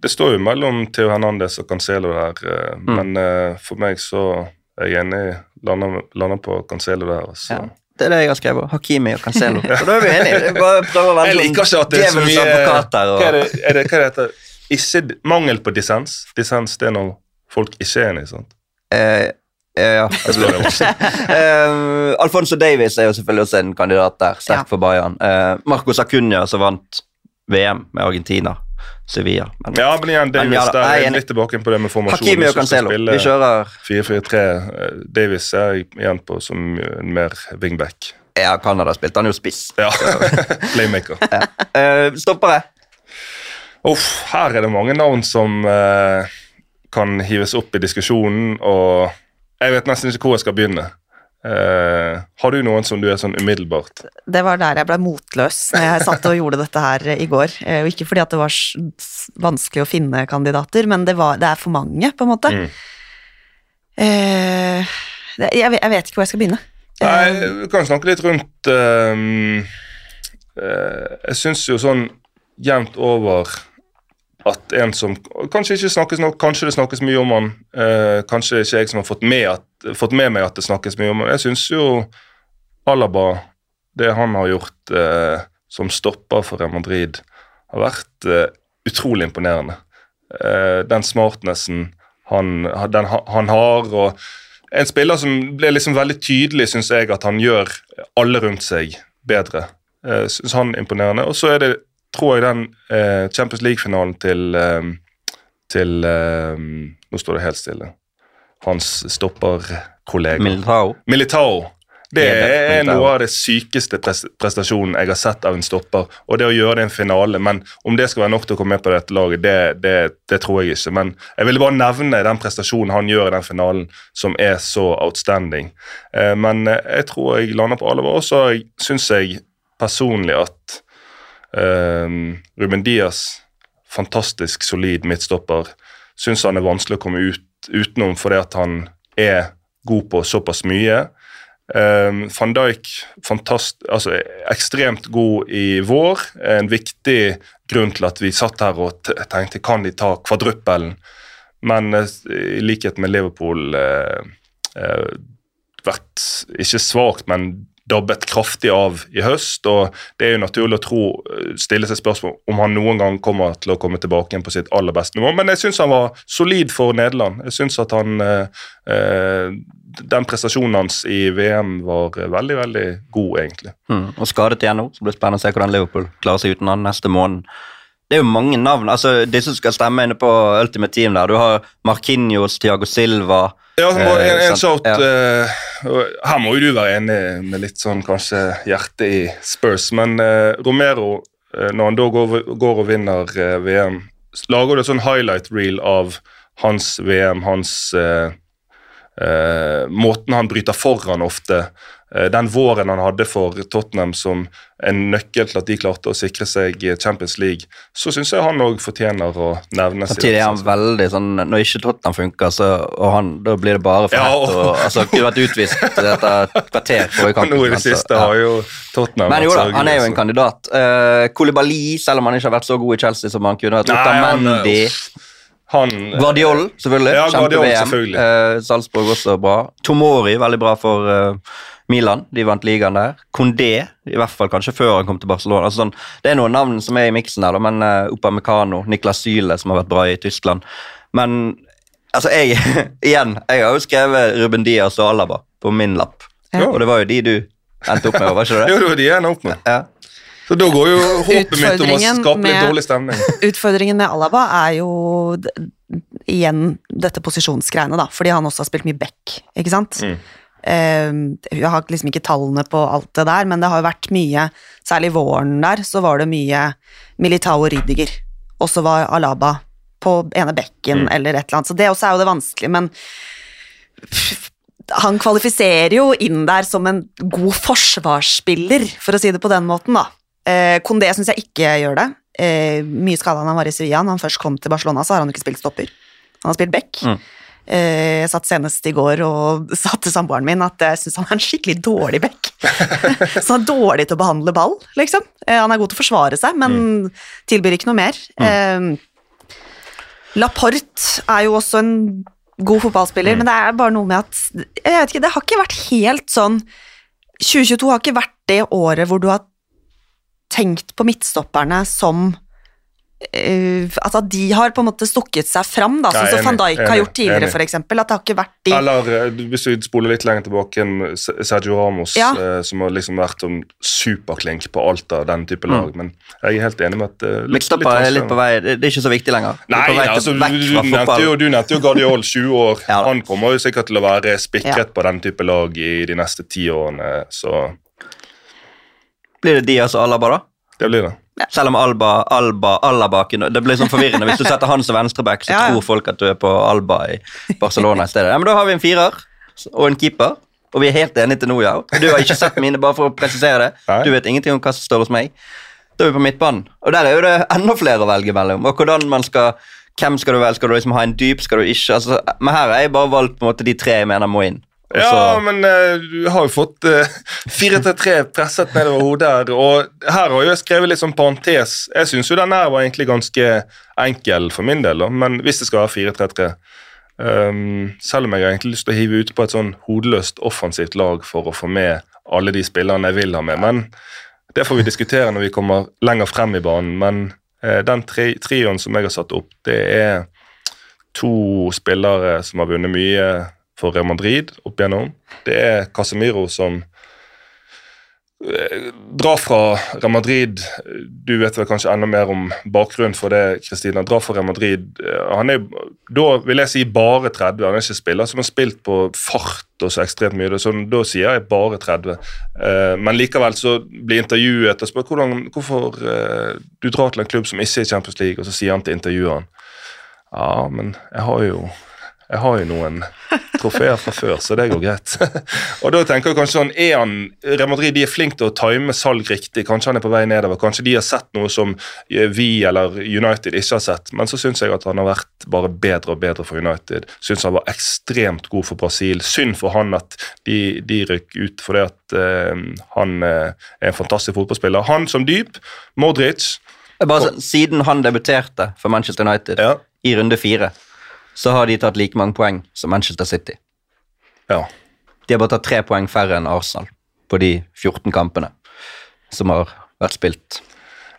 S7: Det står jo mellom Theo Hernandez og Cancelo der, eh,
S6: Mm.
S7: men eh, for meg så er jeg enig. Lander, lander på Cancelo der. Så.
S6: Ja. Det er det jeg har skrevet. Hakimi og Cancelo. Så da er vi enige. Bare prøver å være
S7: Jeg liker ikke at det er så mye
S6: og... her.
S7: Hva er det, er det, hva det heter? Ikke, mangel på dissens. Dissens det er når folk ikke er enige. sant?
S6: eh, eh, ja. Eh, Alfonso Davies er jo selvfølgelig også en kandidat der, sterk
S3: Ja.
S6: for Bayern. Uh, Marcos Acuna som vant VM med Argentina, Sevilla. Men,
S7: Ja, men igjen, Davis,
S6: Men ja da, jeg er
S7: litt tilbake på det med formasjon.
S6: Hakimi og Cancelo. Vi kjører
S7: 4-4-3. eh, Davis er igjen på som en mer wingback.
S6: Ja, Canada spilte han jo spiss.
S7: Ja, Playmaker.
S6: Uh, stoppere.
S7: Uff, her er det mange navn som uh, kan hives opp i diskusjonen, og jeg vet nesten ikke hvor jeg skal begynne. Eh, har du noen som du er sånn umiddelbart?
S3: Det var der jeg ble motløs når jeg satt og gjorde dette her i går. Eh, Og ikke fordi at det var vanskelig å finne kandidater, men det, var, det er for mange, på en måte.
S7: Mm.
S3: Eh, det, jeg, vet- jeg vet ikke hvor jeg skal begynne.
S7: Nei, vi kan snakke litt rundt eh, Jeg syns jo sånn jevnt over at en som Kanskje ikke snakkes nok, kanskje det snakkes mye om han. eh, kanskje det er ikke jeg som har fått med, at, fått med meg at det snakkes mye om han. Jeg syns jo Alaba, det han har gjort eh, som stopper for Real Madrid, har vært eh, utrolig imponerende. Eh, den smartnessen han, den, han har, og en spiller som ble liksom veldig tydelig, syns jeg, at han gjør alle rundt seg bedre. Eh, syns han er imponerende. Og så er det, tror jeg, den eh, Champions League-finalen til eh, til eh, Nå står det helt stille. Hans stopperkollega.
S6: Militao.
S7: Militao. Det er noe av det sykeste prestasjonen jeg har sett av en stopper. Og det å gjøre det i en finale, men om det skal være nok til å komme med på dette laget, det, det, det tror jeg ikke. Men jeg ville bare nevne den prestasjonen han gjør i den finalen, som er så outstanding. Eh, men eh, jeg tror jeg lander på Alaba. Og så syns jeg personlig at eh, Ruben Diaz, fantastisk solid midtstopper, syns han er vanskelig å komme ut utenom fordi at han er god på såpass mye. Um, Van Dijk fantast, altså, ekstremt god i vår. En viktig grunn til at vi satt her og tenkte kan de ta kvadruppelen. Men uh, i likhet med Liverpool uh, uh, vært ikke svakt, men dabbet kraftig av i høst. og Det er jo naturlig å tro, eh, stille seg spørsmål om han noen gang kommer til å komme tilbake igjen på sitt aller beste nivå. Men jeg syns han var solid for Nederland. Jeg synes at han eh, eh, Den prestasjonen hans i VM var veldig, veldig god, egentlig.
S6: Mm. Og skadet igjen nå, så blir det spennende å se hvordan Liverpool klarer seg uten han neste måned. Det er jo mange navn. altså De som skal stemme inne på Ultimate Team der. Du har Marquinhos, Tiago Silva
S7: Ja, må- en,
S6: Eh,
S7: en shout
S6: ja.
S7: eh, Her må jo du være enig med litt sånn kanskje hjerte i Spurs, men uh, Romero, eh, når han da går, går og vinner uh, VM, lager du et sånn highlight reel av hans VM, hans Måten han bryter foran ofte. Eh, den våren han hadde for Tottenham som en nøkkel til at de klarte å sikre seg Champions League, så syns jeg han òg fortjener å nevnes. seg.
S6: Samtidig er han veldig sånn Når ikke Tottenham funker, så, og han, da blir det bare for
S7: Ja, og-
S6: Og, altså, kunne vært utvist etter et kvarter forrige kamp.
S7: Nå i det
S6: altså,
S7: siste
S6: ja.
S7: har jo Tottenham
S6: Men jo da, han er jo en kandidat. Uh, Koulibaly, selv om han ikke har vært så god i Chelsea som han kunne ha
S7: trodd. han,
S6: Otamendi.
S7: Han,
S6: Guardiol, selvfølgelig.
S7: Ja, Guardiol, selvfølgelig.
S6: Eh, Salzburg også bra. Tomori, veldig bra for eh, Milan. De vant ligaen der. Kondé, i hvert fall kanskje før han kom til Barcelona. Altså, sånn, det er noen navn som er i miksen her, da, men uh, Upamecano, Niklas Syle, som har vært bra i Tyskland. Men altså, jeg Igjen, jeg har jo skrevet Ruben Diaz og Alaba på min lapp.
S3: Ja.
S6: Og det var jo de du endte opp med, var ikke det?
S7: Jo, det var de jeg endte opp med.
S6: Ja.
S7: Så da går jo håpet mitt om å skape litt dårlig stemning.
S3: Utfordringen med Alaba er jo igjen dette posisjonsgreiene, da, fordi han også har spilt mye back, ikke sant? Eh, jeg har liksom ikke tallene på alt det der, men det har jo vært mye, særlig våren der, så var det mye Militao Rydiger, og så var Alaba på ene bekken eller et eller annet, så det også er jo det vanskelige, men han kvalifiserer jo inn der som en god forsvarsspiller, for å si det på den måten, da. Eh, Kondé syns jeg ikke gjør det. Eh, mye skada han var i Sevilla. Når han først kom til Barcelona, så har han ikke spilt stopper. Han har spilt back.
S6: Mm.
S3: Eh, jeg satt senest i går og sa til samboeren min at jeg syns han er en skikkelig dårlig back. så han er dårlig til å behandle ball, liksom. Eh, han er god til å forsvare seg, men tilbyr ikke noe mer. Mm. Laporte er jo også en god fotballspiller, men det er bare noe med at Jeg vet ikke, det har ikke vært helt sånn 2022 har ikke vært det året hvor du har tenkt på midtstopperne som eh, Altså at de har på en måte stukket seg fram, da, sånn som van Dijk har gjort tidligere,
S7: enig.
S3: for eksempel. At det har ikke vært de
S7: Eller eh, hvis vi spoler litt lenger tilbake, en Sergio Ramos,
S3: Ja.
S7: eh, som har liksom vært sånn superklink på alt av den type lag. Men jeg er helt enig med at eh, litt-
S6: litt, er litt på vei Det er ikke så viktig lenger. Er
S7: Nei,
S6: vei
S7: altså, du, du, nevnte jo, du nevnte jo Guardiol, 20 år.
S6: Ja.
S7: Han kommer jo sikkert til å være spikret
S3: Ja.
S7: på den type lag i de neste ti årene, så
S6: Blir det Diaz og Alaba, da?
S7: det blir det.
S6: Selv om Alba, Alba, Alaba Det blir sånn forvirrende. Hvis du setter han som venstreback, så
S3: Ja, ja.
S6: tror folk at du er på Alba i Barcelona i stedet. Ja, men Da har vi en firer og en keeper, og vi er helt enige til nå, ja. Du har ikke sett mine, bare for å presisere det. Du vet ingenting om hva som står hos meg. Da er vi på midtbanen, og der er jo det enda flere å velge mellom. Og hvordan man skal Hvem skal du velge? Skal du liksom ha en dyp, skal du ikke? Altså, men her har jeg bare valgt på en måte de tre jeg mener må inn.
S7: Ja, men uh, du har jo fått uh, 4-3-3 presset nedover hodet her, og her har jeg skrevet litt sånn parentes. Jeg syns jo den her var egentlig ganske enkel for min del, da, men hvis det skal være 4-3-3 um, Selv om jeg har egentlig lyst til å hive ut på et sånn hodeløst offensivt lag for å få med alle de spillerne jeg vil ha med, men det får vi diskutere når vi kommer lenger frem i banen. Men uh, den tri trioen som jeg har satt opp, det er to spillere som har vunnet mye for Real Madrid opp igjennom. Det er Casemiro som eh, drar fra Real Madrid Du vet vel kanskje enda mer om bakgrunnen for det, Kristina. Drar fra Real Madrid. Eh, Han er da vil jeg si bare 30. Han er ikke spiller som har spilt på fart og så ekstremt mye. Så da sier jeg bare 30. Eh, Men likevel så blir intervjuet og spør hvordan, hvorfor du drar til en klubb som ikke er i Champions League, og så sier han til intervjueren ja, men jeg har jo jeg har jo noen trofeer fra før, så det går greit. og da tenker jeg kanskje sånn, er han, Real Madrid de er flinke til å time salg riktig. Kanskje han er på vei nedover. Kanskje de har sett noe som eh, vi eller United ikke har sett. Men så syns jeg at han har vært bare bedre og bedre for United. Syns han var ekstremt god for Brasil. Synd for han at de, de røk ut fordi at uh, han uh, er en fantastisk fotballspiller. Han som dyp, Modric
S6: Bare sånn, Siden han debuterte for Manchester United
S7: Ja.
S6: i runde fire, så har de tatt like mange poeng som Manchester City.
S7: ja.
S6: De har bare tatt tre poeng færre enn Arsenal på de 14 kampene som har vært spilt.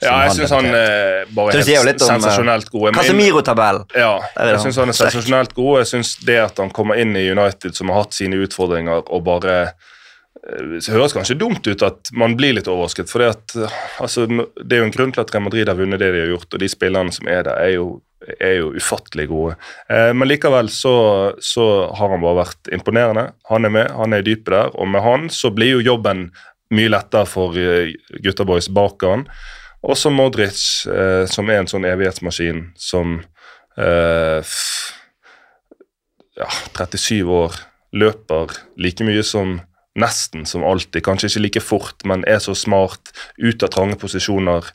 S7: Ja, jeg syns han
S6: debuterte.
S7: er bare
S6: jo
S7: helt
S6: eh,
S7: sensasjonelt god.
S6: Casemiro-tabellen.
S7: Ja,
S6: er
S7: jeg
S6: han
S7: syns han er sensasjonelt god. Jeg syns det at han kommer inn i United, som har hatt sine utfordringer, og bare eh, Det høres kanskje dumt ut at man blir litt overrasket, for eh, altså, det er jo en grunn til at Real Madrid har vunnet det de har gjort, og de spillerne som er der, er jo, er jo ufattelig gode. Eh, men likevel så, så har han bare vært imponerende. Han er med, han er i dypet der, og med han så blir jo jobben mye lettere for eh, gutta boys bak han. Også Modric, eh, som er en sånn evighetsmaskin som eh, ja, 37 år, løper like mye som nesten som alltid. Kanskje ikke like fort, men er så smart, ut av trange posisjoner.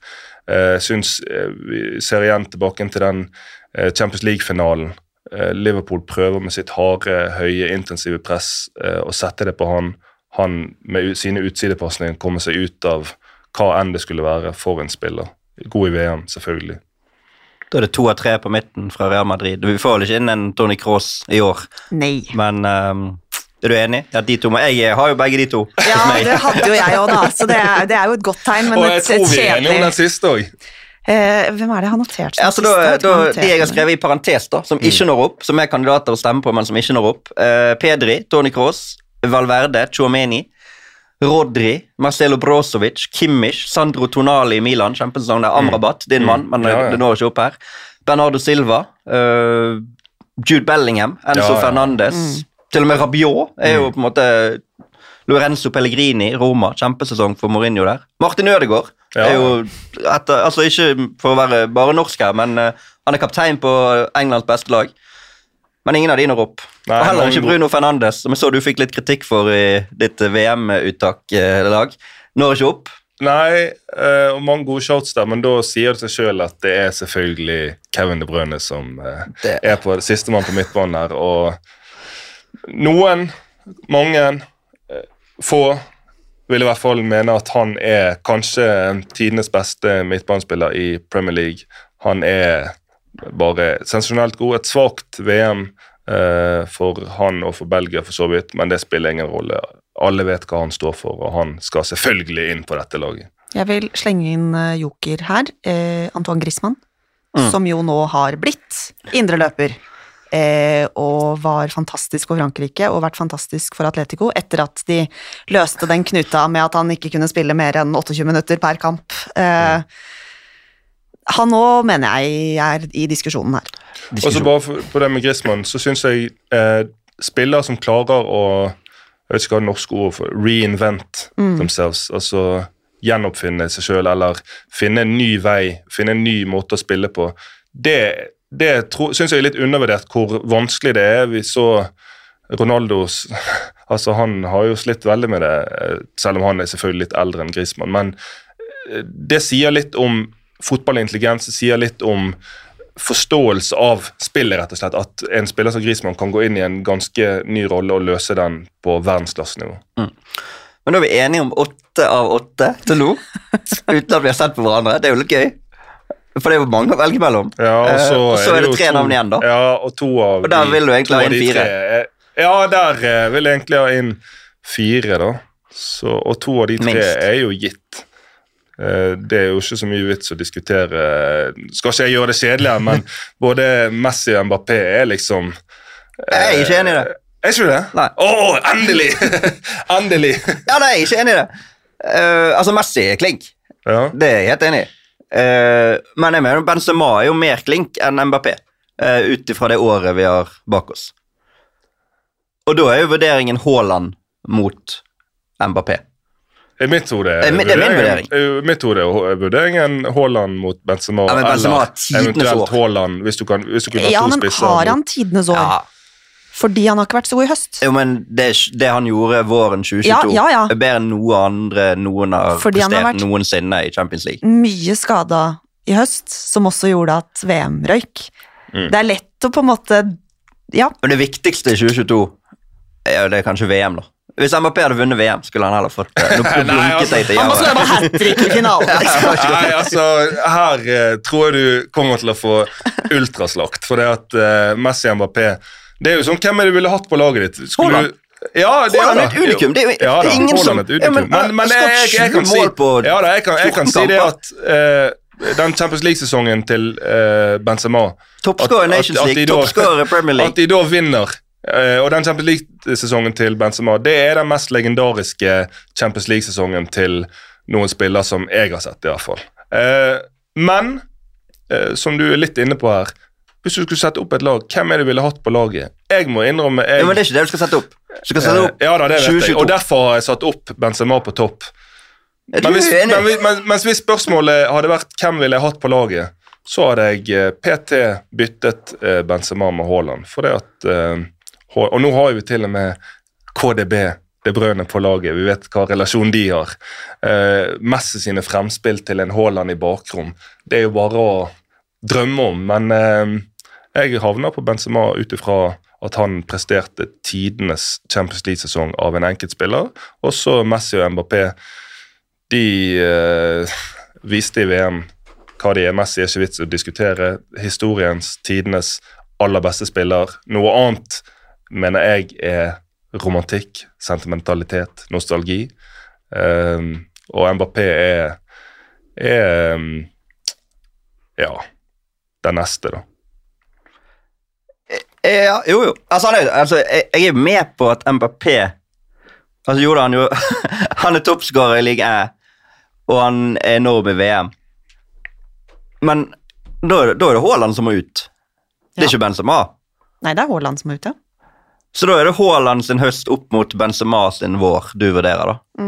S7: Eh, syns eh, Vi ser igjen tilbake til den eh, Champions League-finalen. Eh, Liverpool prøver med sitt harde, høye, intensive press eh, å sette det på han. Han med u- sine utsidepasninger kommer seg ut av hva enn det skulle være for en spiller. God i VM, selvfølgelig.
S6: Da er det to av tre på midten fra Real Madrid. Vi får vel ikke inn en Tony Cross i år,
S3: Nei.
S6: men ehm, er du enig? Ja, de to Jeg har jo begge de to.
S3: Ja, det hadde jo jeg òg, da, så det er, det er jo et godt tegn, men
S7: Og jeg
S3: et,
S7: tror vi er enige om den siste òg.
S3: eh, Hvem er det har notert? som
S6: Ja, så
S3: siste?
S6: da, da, de jeg har skrevet i parentes, da, som ikke når opp, som er kandidater å stemme på, men som ikke når opp. Eh, Pedri, Tony Cross, Valverde, Chouameni, Rodri, Marcelo Brozovic, Kimmich, Sandro Tonali i Milan, kjempesesong. Det er Amrabat, din mann, men
S7: Ja, ja.
S6: det når ikke opp her. Bernardo Silva, Eh, Jude Bellingham, Enzo
S7: Ja, ja.
S6: Fernandes. Til og med Rabiot er jo på en måte Lorenzo Pellegrini, Roma. Kjempesesong for Mourinho der. Martin Ødegaard
S7: Ja.
S6: er jo etter, altså Ikke for å være bare norsk her, men uh, han er kaptein på Englands beste lag. Men ingen av de når opp.
S7: Nei,
S6: og heller ikke Bruno Fernandes, som jeg så du fikk litt kritikk for i ditt VM-uttak-lag. Når ikke opp.
S7: Nei, uh, og mange gode shots der, men da sier det seg sjøl at det er selvfølgelig Kevin De Bruyne som
S6: uh,
S7: er på sistemann på midtbanen her. Og noen, mange, eh, få vil i hvert fall mene at han er kanskje tidenes beste midtbanespiller i Premier League. Han er bare sensasjonelt god. Et svakt VM eh, for han og for Belgia, for så vidt, men det spiller ingen rolle. Alle vet hva han står for, og han skal selvfølgelig inn på dette laget.
S3: Jeg vil slenge inn eh, joker her. Eh, Antoine Griezmann,
S6: Mm.
S3: som jo nå har blitt indreløper. Eh, og var fantastisk for Frankrike og vært fantastisk for Atletico etter at de løste den knuta med at han ikke kunne spille mer enn 28 minutter per kamp. Eh, han òg mener jeg er i diskusjonen her.
S7: Og så bare for, på det med Griezmann, så syns jeg eh, spillere som klarer å jeg vet ikke hva det norske ordet for reinvent themselves, altså gjenoppfinne seg sjøl eller finne en ny vei, finne en ny måte å spille på, det, det syns jeg er litt undervurdert hvor vanskelig det er. Vi så Ronaldos altså Han har jo slitt veldig med det, eh, selv om han er selvfølgelig litt eldre enn Griezmann. Men eh, det sier litt om fotballintelligens, det sier litt om forståelse av spillet, rett og slett. At en spiller som Griezmann kan gå inn i en ganske ny rolle og løse den på verdensklassenivå.
S6: Men da er vi enige om åtte av åtte til nå, uten at vi har sett på hverandre. Det er jo litt gøy. For det er jo mange å velge mellom.
S7: Ja, og
S6: Eh,
S7: så,
S6: og så er det tre
S7: to-
S6: navn igjen, da.
S7: Ja, og to av
S6: Og der vil du egentlig ha inn fire.
S7: tre er- Ja, der eh, vil jeg egentlig ha inn fire, da. Så, og to av de tre
S6: Minst.
S7: er jo gitt. Eh, Det er jo ikke så mye vits å diskutere. Skal ikke jeg gjøre det kjedeligere, men både Messi og Mbappé er liksom
S6: Jeg er ikke enig i det.
S7: Er ikke du det?
S6: Nei.
S7: Å, endelig! endelig!
S6: Ja, nei, jeg er ikke enig i det. Uh, altså, Messi er klink.
S7: Ja.
S6: Det er jeg helt enig i. Eh, men jeg mener Benzema er jo mer klink enn Mbappé, uh, ut ifra det året vi har bak oss. Og da er jo vurderingen Haaland mot Mbappé.
S7: I mitt hode
S6: Det er er
S7: vurderingen- er Haaland mot Benzema,
S6: Ja, Benzema
S7: eller eventuelt. Haaland, hvis du, kan, hvis du kunne ha
S3: Ja,
S7: to
S3: men har han tidenes år?
S6: Ja,
S3: Fordi han har ikke vært så god i høst.
S6: jo, men det, det han gjorde våren 2022,
S3: Ja, ja, ja.
S6: er bedre enn noe andre noen har
S3: Fordi
S6: prestert
S3: har
S6: noensinne i Champions League.
S3: Mye skada i høst, som også gjorde at VM røyk.
S7: Mm.
S3: Det er lett å på en måte Ja,
S6: Men det viktigste i 2022 er det er kanskje VM, da. Hvis Mbappé hadde vunnet VM, skulle han heller fått noe Nå blunket
S7: altså,
S6: jeg til
S3: han må
S6: slå
S3: skåre på hat trick i finalen.
S7: Nei, altså, her eh, tror jeg du kommer til å få ultraslakt. For det at eh, Messi og Mbappé Det er jo sånn, Hvem er det du ville hatt på laget ditt? Skulle
S6: Haaland.
S7: Ja, det
S6: er et unikum, det er jo
S7: ja, da,
S6: ingen
S7: Haaland
S6: som- Ja, men,
S7: men, men, jeg, jeg, jeg, kan si Ja da, jeg kan, jeg kan si det at uh, den Champions League-sesongen til uh, Benzema
S6: Toppskårer Nations League, toppskårer Premier
S7: At de da vinner Uh, og den Champions League-sesongen til Benzema det er den mest legendariske Champions League-sesongen til noen spiller som jeg har sett, i hvert fall. Uh, men, uh, som du er litt inne på her Hvis du skulle sette opp et lag, hvem er det du ville hatt på laget? Jeg må innrømme jeg,
S6: Ja, men det er ikke det du skal sette opp. Du skal sette opp
S7: eh, Ja da, det vet jeg. Og derfor har jeg satt opp Benzema på topp. Men hvis, men, men, mens hvis spørsmålet hadde vært hvem ville jeg hatt på laget, så hadde jeg eh, PT byttet eh, Benzema med Haaland. For det at Og nå har vi til og med KDB, det brødene på laget. Vi vet hva relasjon de har. Eh, Messi sine fremspill til en Haaland i bakrom. Det er jo bare å drømme om. Men eh, jeg havna på Benzema ut ifra at han presterte tidenes Champions League-sesong av en enkeltspiller. Også Messi og Mbappé de eh, viste i VM hva de er. Messi er ikke vits å diskutere. Historiens, tidenes aller beste spiller. Noe annet mener jeg er romantikk, sentimentalitet, nostalgi. Um, og Mbappé er, er um, ja, den neste, da.
S6: Ja, jo, jo. Altså, han er, altså, jeg, jeg er med på at Mbappé Altså, jo da, han, jo, han er toppskårer i liga og han er enorm i VM. Men da, er det- da er det Haaland som må ut. Det er ikke Benzema.
S3: Nei, det er Haaland som må ut, ja.
S6: Så da er det Haaland sin høst opp mot Benzema sin vår du vurderer, da.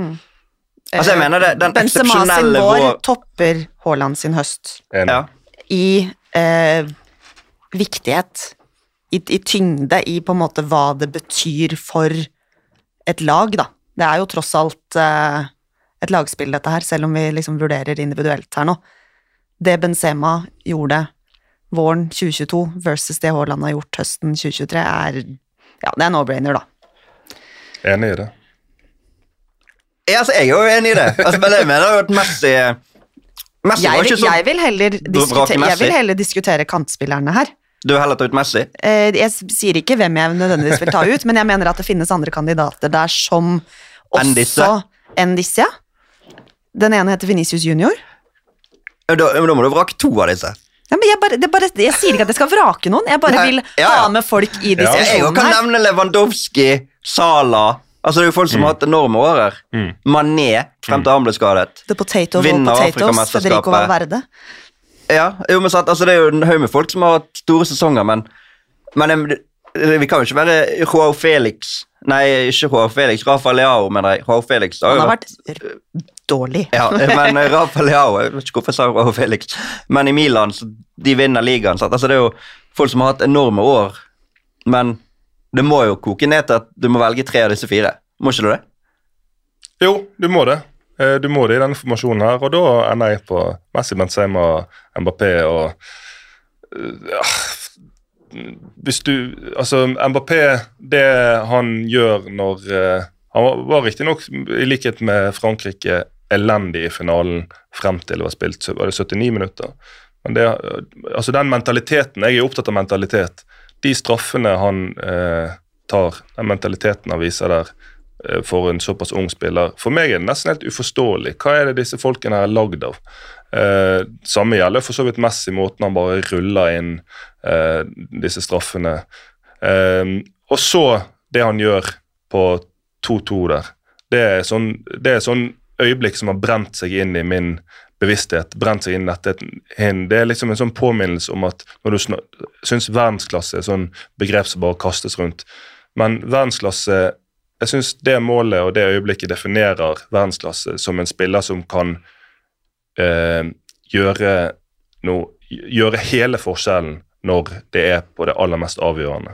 S6: Altså, jeg mener det, den
S3: Mm. Benzema sin
S6: eksepsjonelle
S3: vår
S6: vår
S3: topper Haaland sin høst.
S6: Ja.
S3: i eh, viktighet, i, i tyngde, i på en måte hva det betyr for et lag, da. Det er jo tross alt eh, et lagspill, dette her, selv om vi liksom vurderer individuelt her nå. Det Benzema gjorde våren 2022 versus det Haaland har gjort høsten 2023, er ja, det er no-brainer, da.
S7: Enig i det.
S6: Ja, altså, jeg er jo enig i det. Altså, men jeg mener jo at Messi Messi
S3: Jeg
S6: var ikke så
S3: jeg vil, heller, diskutere, jeg vil heller diskutere kantspillerne her.
S6: Du vil heller ta ut Messi?
S3: Eh, Jeg sier ikke hvem jeg nødvendigvis vil ta ut, men jeg mener at det finnes andre kandidater der som også
S6: Enn disse?
S3: Enn disse, ja. Den ene heter Venicius Junior.
S6: Da, da må du vrake to av disse.
S3: Ja, men jeg, bare, det bare, jeg sier ikke at jeg skal vrake noen, jeg bare
S6: Nei,
S3: vil
S6: ja, ja.
S3: ha med folk i
S7: Ja.
S6: Jeg kan nevne Lewandowski, Sala Altså Det er jo folk som har hatt enorme årer.
S7: Mm.
S6: Mané, frem til han ble skadet.
S3: The Potato
S6: Vinner Afrikamesterskapet. Ja, jo, men sant, altså Det er jo en haug med folk som har hatt store sesonger, men, men vi kan jo ikke være Joao Felix Nei, ikke Joao Felix. Rafa Leao, mener jeg. Joao Felix
S3: Han har vært dårlig.
S6: Ja, men Rafa Leao Jeg vet ikke hvorfor jeg sa Joao Felix, men i Milan så de vinner ligaen. Sant? Altså Det er jo folk som har hatt enorme år, men det må jo koke ned til at du må velge tre av disse fire. Må ikke du det?
S7: Jo, du må det. Eh, Du må det i denne formasjonen her, og da ender jeg på Messi, Benzema, Mbappé og eh, ja, Hvis du Altså, Mbappé, det han gjør når eh, Han var, riktignok, i likhet med Frankrike, elendig i finalen frem til det var spilt var det 79 minutter. Men det, altså den mentaliteten Jeg er opptatt av mentalitet. De straffene han eh, tar, den mentaliteten han viser der for en såpass ung spiller, for meg er det nesten helt uforståelig. Hva er det disse folkene er lagd av? Eh, samme gjelder for så vidt Messi, måten han bare ruller inn eh, disse straffene. Eh, og så det han gjør på 2-2 der. Det er, sånn, det er sånn øyeblikk som har brent seg inn i min bevissthet. brent seg inn dette. Det er liksom en sånn påminnelse om at når du syns verdensklasse er sånn begrep som bare kastes rundt, men verdensklasse jeg syns det målet og det øyeblikket definerer verdensklasse som en spiller som kan eh, gjøre noe Gjøre hele forskjellen når det er på det aller mest avgjørende.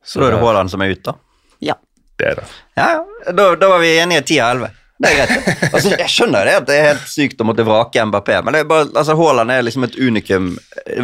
S6: Så da er det Haaland som er ute, da.
S3: Ja.
S7: Det er det.
S6: Ja, ja. Da, da var vi enige ti av elleve. Det er greit. Altså, jeg skjønner det at det er helt sykt å måtte vrake Mbappé, men det er bare, altså, Haaland er liksom et unikum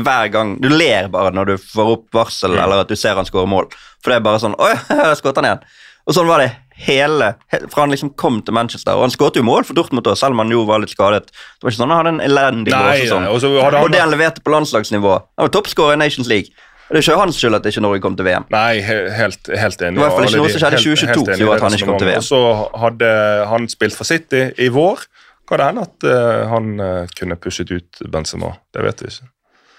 S6: hver gang. Du ler bare når du får opp varsel eller at du ser han skåre mål. For det er bare sånn Å ja, skåret han igjen. Og sånn var det hele he- Fra han liksom kom til Manchester. Og han skåret jo mål for Dortmund også, selv om han jo var litt skadet. Det var ikke sånn han hadde en elendig
S7: nei, og så hadde han-
S6: Og det han leverte på landslagsnivå Han var toppskårer i Nations League. Det er ikke hans skyld at ikke Norge kom til VM.
S7: Nei, helt, helt enig.
S6: I hvert fall ikke noe som skjedde i
S7: helt-
S6: 2022
S7: helt enig
S6: som gjorde at han ikke kom til VM.
S7: Og så hadde han spilt for City i vår. Kan det hende at eh, han eh, kunne pushet ut Benzema? Det vet vi ikke.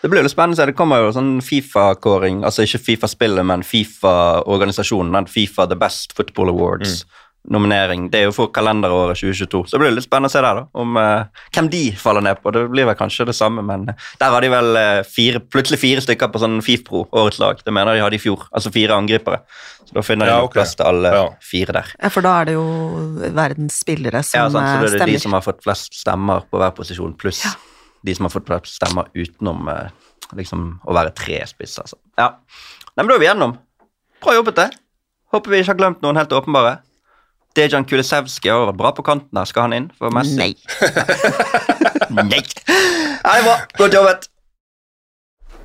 S6: Det blir litt spennende. Det kommer jo sånn Fifa-kåring, altså ikke Fifa-spillet, men Fifa-organisasjonen. Fifa The Best Football Awards. Nominering. Det er jo for kalenderåret 2022. Så det blir litt spennende å se der, da. Om uh, hvem de faller ned på. Det blir vel kanskje det samme, men eh, der har de vel eh, fire, plutselig fire stykker på sånn FIFPro, årets lag. Det mener de hadde i fjor. Altså fire angripere. Så da finner de
S7: Ja, okay.
S6: plass til alle
S7: Ja.
S6: fire der.
S3: Ja, for da er det jo verdens spillere som
S6: Ja, sant, så det er
S3: stemmer.
S6: de som har fått flest stemmer på hver posisjon, pluss
S3: Ja.
S6: de som har fått flest stemmer utenom liksom, å være tre spisser. Altså. Ja. Nei, men da er vi gjennom. Bra jobbet, det. Håper vi ikke har glemt noen helt åpenbare. Dejan Kulisevskij har vært bra på kanten her. Skal han inn for Messi?
S3: Nei.
S6: Nei. Ja, det er bra. Godt jobbet.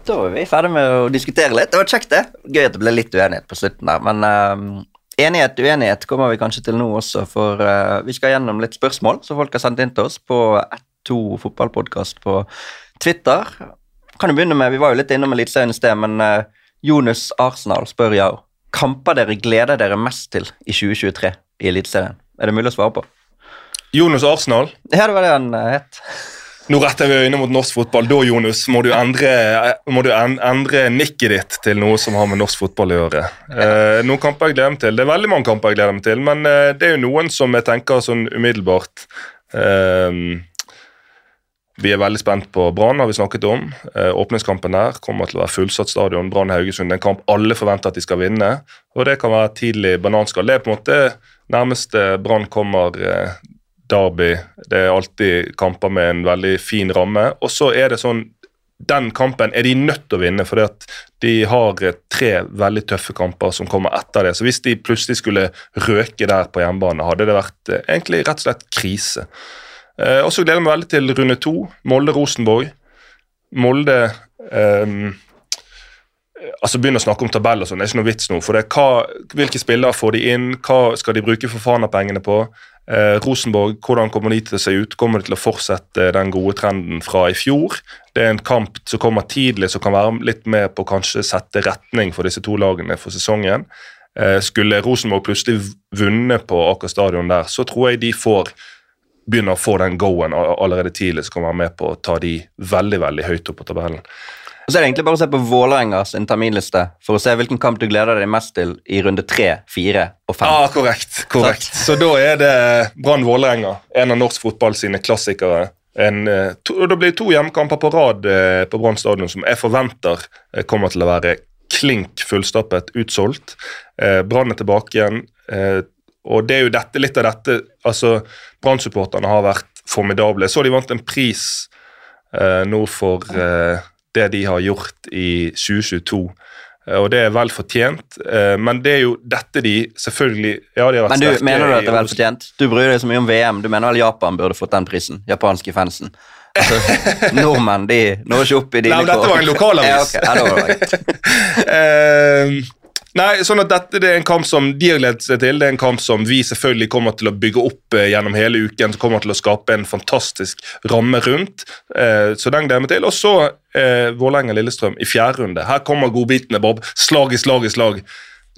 S6: Da er vi ferdig med å diskutere litt. Det var kjekt, det. Gøy at det ble litt uenighet på slutten der, men uh, enighet, uenighet kommer vi kanskje til nå også, for uh, vi skal gjennom litt spørsmål som folk har sendt inn til oss på 1-2 fotballpodkast på Twitter. Kan jo begynne med, Vi var jo litt innom Eliteserien i sted, men uh, Jonas Arsenal spør jeg Kamper dere gleder dere mest til i 2023 i Eliteserien? Er det mulig å svare på?
S7: Jonas Arsenal.
S6: Ja, det var det han eh, het.
S7: Nå retter vi øynene mot norsk fotball. Da Jonas, må du endre, må du en- endre nikket ditt til noe som har med norsk fotball å gjøre. Eh, noen kamper jeg gleder meg til. Det er veldig mange kamper jeg gleder meg til, men eh, det er jo noen som jeg tenker sånn umiddelbart eh, vi er veldig spent på Brann, har vi snakket om. Eh, åpningskampen der kommer til å være fullsatt stadion. Brann Haugesund er en kamp alle forventer at de skal vinne. Og det kan være tidlig bananskall. Det er på en måte nærmeste Brann kommer eh, Derby. Det er alltid kamper med en veldig fin ramme. Og så er det sånn den kampen er de nødt til å vinne, for de har eh, tre veldig tøffe kamper som kommer etter det. Så hvis de plutselig skulle røke der på hjemmebane, hadde det vært egentlig rett og slett krise. Eh, og så gleder jeg meg veldig til runde to, Molde-Rosenborg. Molde eh, altså Begynne å snakke om tabell og sånn, det er ikke noe vits nå. for det, hva, Hvilke spillere får de inn, hva skal de bruke for Fana-pengene på? Eh, Rosenborg, hvordan kommer de til å se ut? Kommer de til å fortsette den gode trenden fra i fjor? Det er en kamp som kommer tidlig, som kan være litt med på å kanskje sette retning for disse to lagene for sesongen. Eh, skulle Rosenborg plutselig vunnet på Aker stadion der, så tror jeg de får begynner å få den go-en allerede tidlig, så kan være med på å ta de veldig veldig høyt opp på tabellen.
S6: Og så er det egentlig bare å se på Vålerengas sin terminliste for å se hvilken kamp du gleder deg mest til i runde tre, fire og fem.
S7: Ja, korrekt. korrekt. Så da er det Brann Vålerenga, en av norsk fotball sine klassikere. En, eh, to, det blir to hjemmekamper på rad eh, på Brann stadion som jeg forventer eh, kommer til å være klink fullstappet, utsolgt. Brann er tilbake igjen. Eh, og det er jo dette, litt av dette altså Brann-supporterne har vært formidable. Så de vant en pris eh, nå for det de har gjort i 2022. Eh, og det er vel fortjent, eh, men det er jo dette de selvfølgelig ja, de har
S6: Men du, Mener du at det er vel fortjent? Du bryr deg så mye om VM. Du mener vel Japan burde fått den prisen? Japanske fansen. Altså, nordmenn de når ikke opp i dine
S7: kår. Nei, dette var en lokalavis.
S6: ja, okay. ja, det
S7: var det. Nei, sånn at dette det er en kamp som de har gledet seg til. Det er en kamp som vi selvfølgelig kommer til å bygge opp eh, gjennom hele uken. Som kommer til å skape en fantastisk ramme rundt. Eh, så den gleder meg til. Og så eh, Vålerenga-Lillestrøm i fjerde runde. Her kommer godbitene, Bob. Slag i slag i slag.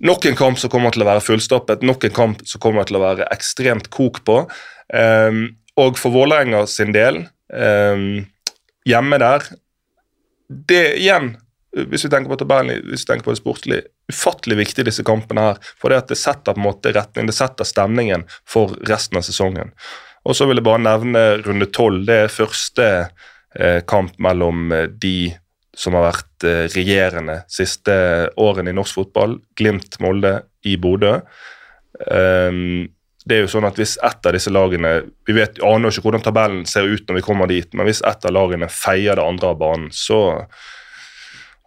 S7: Nok en kamp som kommer til å være fullstappet, nok en kamp som kommer til å være ekstremt kok på. Um, og for Vålerenga sin del, um, hjemme der Det igjen hvis vi tenker på tabellen, hvis vi tenker på det sportslige, ufattelig viktig disse kampene her. For det at det setter på en måte retning, det setter stemningen for resten av sesongen. Og så vil jeg bare nevne runde tolv. Det er første eh, kamp mellom eh, de som har vært eh, regjerende siste årene i norsk fotball. Glimt-Molde i Bodø. Um, det er jo sånn at Hvis ett av disse lagene Vi vet, aner jo ikke hvordan tabellen ser ut når vi kommer dit, men hvis ett av lagene feier det andre av banen, så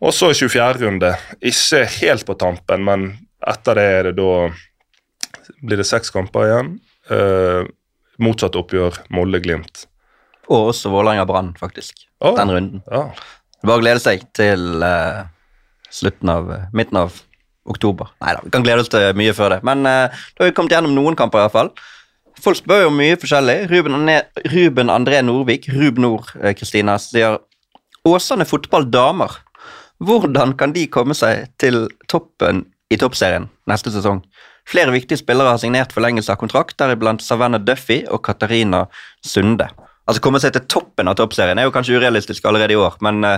S7: og så 24. runde. Ikke helt på tampen, men etter det er det da blir det seks kamper igjen. Uh, motsatt oppgjør Molde-Glimt.
S6: Og også Vålerenga-Brann, faktisk.
S7: Oh,
S6: den runden.
S7: Ja.
S6: Bare glede seg til uh, slutten av uh, midten av oktober. Nei da, vi kan glede oss til mye før det. Men uh, da har vi kommet gjennom noen kamper, i hvert fall. Folk spør jo mye forskjellig. Ruben, Ruben André Nordvik, Rub Nord, Kristina, sier Åsane fotball damer hvordan kan de komme seg til toppen i toppserien neste sesong? Flere viktige spillere har signert forlengelse av kontrakt, deriblant Savannah Duffy og Katarina Sunde. Altså Komme seg til toppen av toppserien er jo kanskje urealistisk allerede i år, men uh,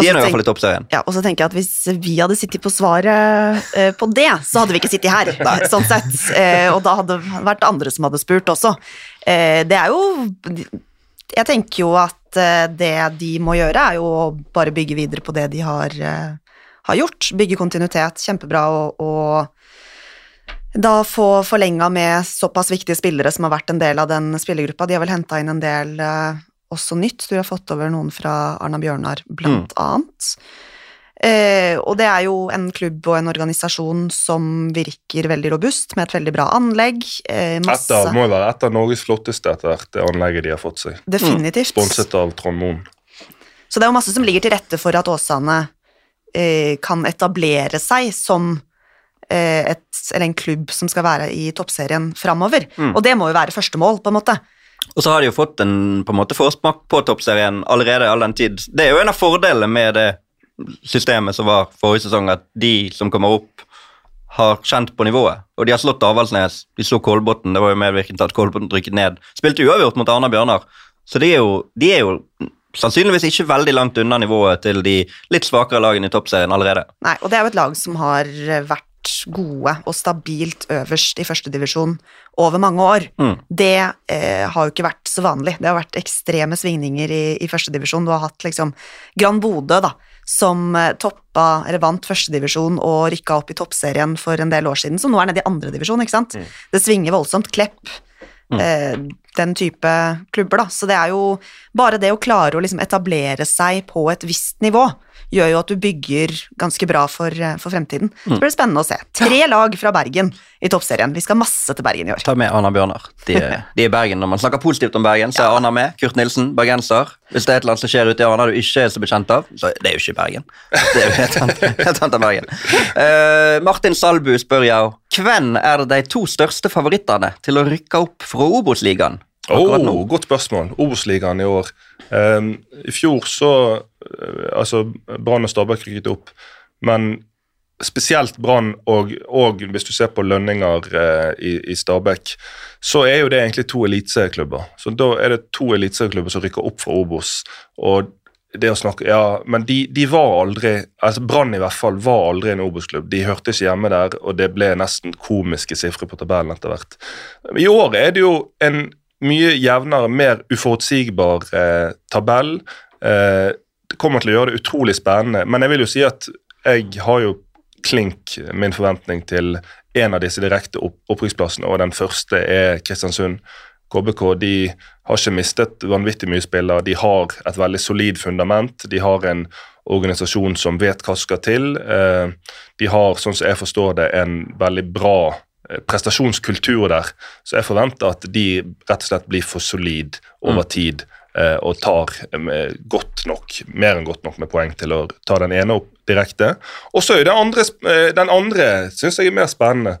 S6: de er nå i hvert fall i toppserien.
S3: Ja, og så tenker jeg at Hvis vi hadde sittet på svaret uh, på det, så hadde vi ikke sittet her. Da, sånn sett. Uh, og da hadde det vært andre som hadde spurt også. det er jo Jeg tenker jo at Eh, det de må gjøre, er jo å bare bygge videre på det de har, eh, har gjort. Bygge kontinuitet. Kjempebra og da få forlenga med såpass viktige spillere som har vært en del av den spillergruppa. De har vel henta inn en del uh, også nytt. Du har fått over noen fra Arna Bjørnar, blant mm. annet. Eh, og det er jo en klubb og en organisasjon som virker veldig robust, med et veldig bra anlegg.
S7: Eh, masse... Etter, må jo være et av Norges flotteste etter hvert, det anlegget de har fått seg.
S3: Definitivt.
S7: Mm. Sponset av Trond Moen.
S3: Så det er jo masse som ligger til rette for at Åsane eh, kan etablere seg som eh, et, eller en klubb som skal være i toppserien framover. Mm. Og det må jo være første mål, på en måte.
S6: Og så har de jo fått en på en måte forsmak på toppserien allerede all den tid. Det er jo en av fordelene med det systemet som var forrige sesong, at de som kommer opp, har kjent på nivået. Og de har slått Avaldsnes. De så Kolbotn, det var jo medvirkende til at Kolbotn rykket ned. Spilte uavgjort mot Arna Bjørnar. Så de er, jo, de er jo sannsynligvis ikke veldig langt unna nivået til de litt svakere lagene i toppserien allerede.
S3: Nei, og det er jo et lag som har vært vært gode og stabilt øverst i førstedivisjon over mange år.
S6: Mm.
S3: Det eh, har jo ikke vært så vanlig. Det har vært ekstreme svingninger i, i førstedivisjon. Du har hatt liksom Gran Bodø, da, som eh, toppa, eller vant førstedivisjon og rykka opp i toppserien for en del år siden, som nå er nede i andredivisjon, ikke sant. Det svinger voldsomt. Klepp. Eh, den type klubber, da. Så det er jo bare det å klare å liksom etablere seg på et visst nivå, gjør jo at du bygger ganske bra for, eh, for fremtiden. Så blir det spennende å se. Tre lag fra Bergen i toppserien. Vi skal masse til Bergen i år.
S6: Ta med Anna Bjørnar. De, er- de er Bergen. Når man snakker positivt om Bergen, så er Anna med. Kurt Nilsen, bergenser. Hvis det er et eller annet som skjer ute i Arna du ikke er så bekjent av, så det er jo ikke Bergen. Det er jo helt annet, helt annet enn Bergen. Uh, Martin Salbu spør jeg, hvem er det de to største favorittene til å rykke opp fra Obos-ligaen?
S7: Oh, godt spørsmål. Obos-ligaen i år. Um, I fjor så Altså, Brann og Stabæk rykket opp, men spesielt Brann og, og hvis du ser på lønninger eh, i, i Stabæk, så er jo det egentlig to eliteserieklubber. Så da er det to eliteserieklubber som rykker opp fra Obos. og det å snakke, ja, Men de, de var aldri altså Brann i hvert fall var aldri en Obos-klubb. De hørte ikke hjemme der, og det ble nesten komiske sifre på tabellen etter hvert. I år er det jo en mye jevnere, mer uforutsigbar eh, tabell. Eh, kommer til å gjøre det utrolig spennende, men jeg vil jo si at jeg har jo klink min forventning til en av disse direkte opp opprykksplassene, og den første er Kristiansund. KBK de har ikke mistet vanvittig mye spillere. De har et veldig solid fundament. De har en organisasjon som vet hva som skal til. Eh, De har, sånn som jeg forstår det, en veldig bra eh, prestasjonskultur der. Så jeg forventer at de rett og slett blir for solid over tid eh, og tar eh, godt nok, mer enn godt nok med poeng til å ta den ene opp direkte. Og så er det andre, eh, den andre syns jeg er mer spennende.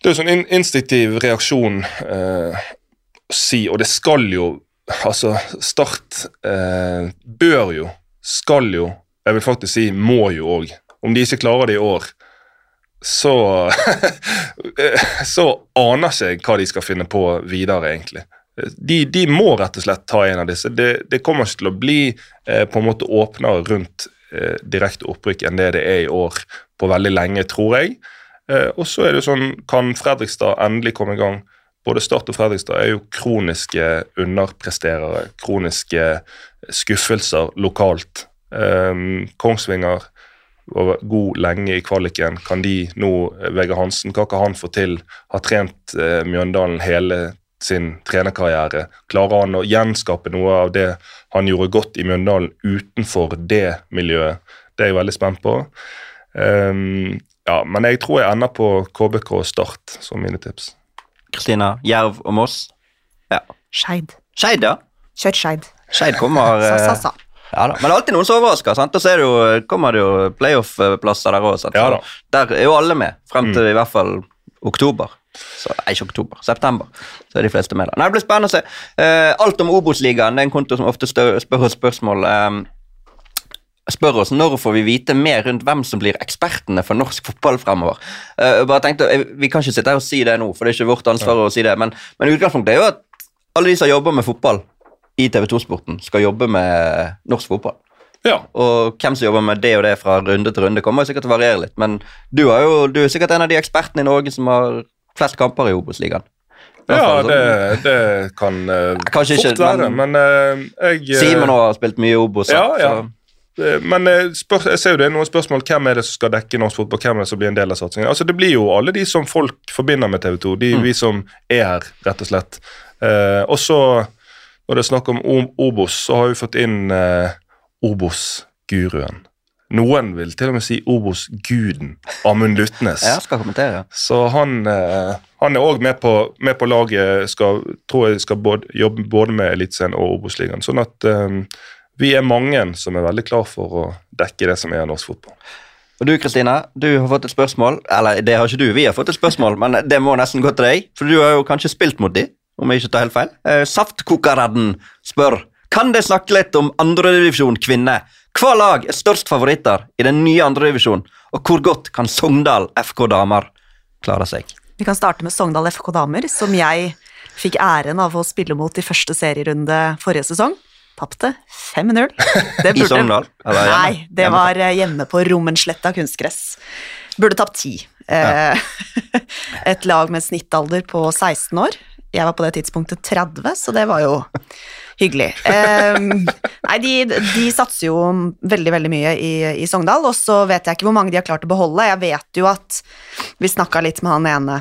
S7: Det er jo sånn in instinktiv reaksjon eh, å si, og det skal jo Altså, Start eh, bør jo, skal jo, jeg vil faktisk si må jo òg. Om de ikke klarer det i år, så Så aner ikke jeg hva de skal finne på videre, egentlig. De, de må rett og slett ta en av disse. Det, det kommer ikke til å bli eh, på en måte åpnere rundt eh, direkte opprykk enn det det er i år på veldig lenge, tror jeg. Eh, og så er det jo sånn, kan Fredrikstad endelig komme i gang? Både Start og Fredrikstad er jo kroniske underpresterere, kroniske skuffelser lokalt. Um, Kongsvinger var god lenge i kvaliken. Kan de nå, eh, Vegard Hansen, hva kan han få til? Har trent eh, Mjøndalen hele sin trenerkarriere. Klarer han å gjenskape noe av det han gjorde godt i Mjøndalen utenfor det miljøet? Det er jeg veldig spent på. Um, ja, men jeg tror jeg ender på KBK Start som mine tips.
S6: Kristina, Jerv og Moss? Ja.
S3: Skeid.
S6: Skeid, ja.
S3: Kjør Skeid.
S6: Skeid kommer
S3: Sa,
S6: eh,
S3: sa, sa.
S6: Ja da, Men det er alltid noen som overrasker, sant? og så er det jo, kommer det jo playoff-plasser der òg.
S7: Ja da.
S6: Der er jo alle med, frem til i hvert fall oktober. Så, nei, ikke oktober, september. Så er de fleste med da. Nei, Det blir spennende å se. Uh, alt om Obos-ligaen det er en konto som ofte spør oss spørsmål. Um, spør oss når får vi vite mer rundt hvem som blir ekspertene for norsk fotball fremover. Uh, bare tenkte, eh, Vi kan ikke sitte her og si det nå, for det er ikke vårt ansvar å si det, men, men utgangspunktet er jo at alle de som jobber med fotball i TV 2-sporten, skal jobbe med norsk fotball.
S7: Ja,
S6: Og hvem som jobber med det og det fra runde til runde, kommer jo sikkert til å variere litt. Men du, har jo, du er sikkert en av de ekspertene i Norge som har flest kamper i Obos-ligaen.
S7: Ja det, det kan uh,
S6: fort ikke,
S7: være,
S6: men-
S7: men uh, jeg eh,
S6: Simen har spilt mye Obos.
S7: Ja, ja. Men spør, jeg ser jo det er noen spørsmål hvem er det som skal dekke norsk fotball. hvem er det som blir en del av satsingen. Altså Det blir jo alle de som folk forbinder med TV 2. De,
S6: Mm.
S7: Vi som er her, rett og slett. Eh, og så, når det er snakk om Obos, så har vi fått inn Obos-guruen. Noen vil til og med si Obos-guden, Amund Lutnes.
S6: Jeg skal kommentere.
S7: Så han, eh, han er òg med, på- med på laget. Skal, tror jeg skal både, jobbe både med Eliteserien og Obos-ligaen. Sånn at um, vi er mange som er veldig klar for å dekke det som er norsk fotball.
S6: Og du, Kristine, du har fått et spørsmål. Eller det har ikke du, vi har fått et spørsmål, men det må nesten gå til deg. For du har jo kanskje spilt mot de, om jeg ikke tar helt feil. Eh, Saftkokeredden spør kan det snakke litt om andredivisjon kvinner. Hva lag er størst favoritter i den nye andredivisjonen, og hvor godt kan Sogndal FK damer klare seg?
S3: Vi kan starte med Sogndal FK Damer, som jeg fikk æren av å spille mot i første serierunde forrige sesong. Tapte 5-0. Det
S6: I Sogndal?
S3: Nei, det var eh, hjemme på Rommensletta kunstgress. Burde tapt ti. Ja. et lag med snittalder på 16 år. Jeg var på det tidspunktet 30, så det var jo hyggelig. Um, nei, de, de satser jo veldig, veldig mye i, i Sogndal, og så vet jeg ikke hvor mange de har klart å beholde. Jeg vet jo at vi snakka litt med han ene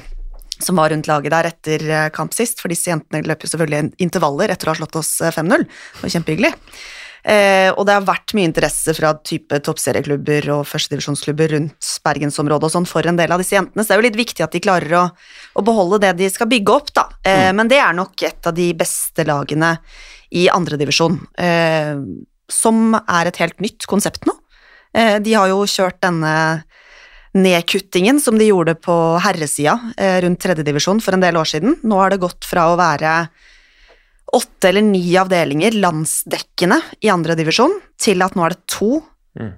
S3: som var rundt laget der etter eh, kamp sist, for disse jentene løper jo selvfølgelig intervaller etter å ha slått oss eh, 5-0. Det var kjempehyggelig. Eh, og det har vært mye interesse fra type toppserieklubber og førstedivisjonsklubber rundt bergensområdet og sånn for en del av disse jentene, så det er jo litt viktig at de klarer å, å beholde det de skal bygge opp, da. Eh, Men det er nok et av de beste lagene i andredivisjon, eh, som er et helt nytt konsept nå. Eh, de har jo kjørt denne nedkuttingen som de gjorde på herresida eh, rundt tredjedivisjon for en del år siden. Nå har det gått fra å være åtte eller ni avdelinger landsdekkende i andre divisjon, til at nå er det to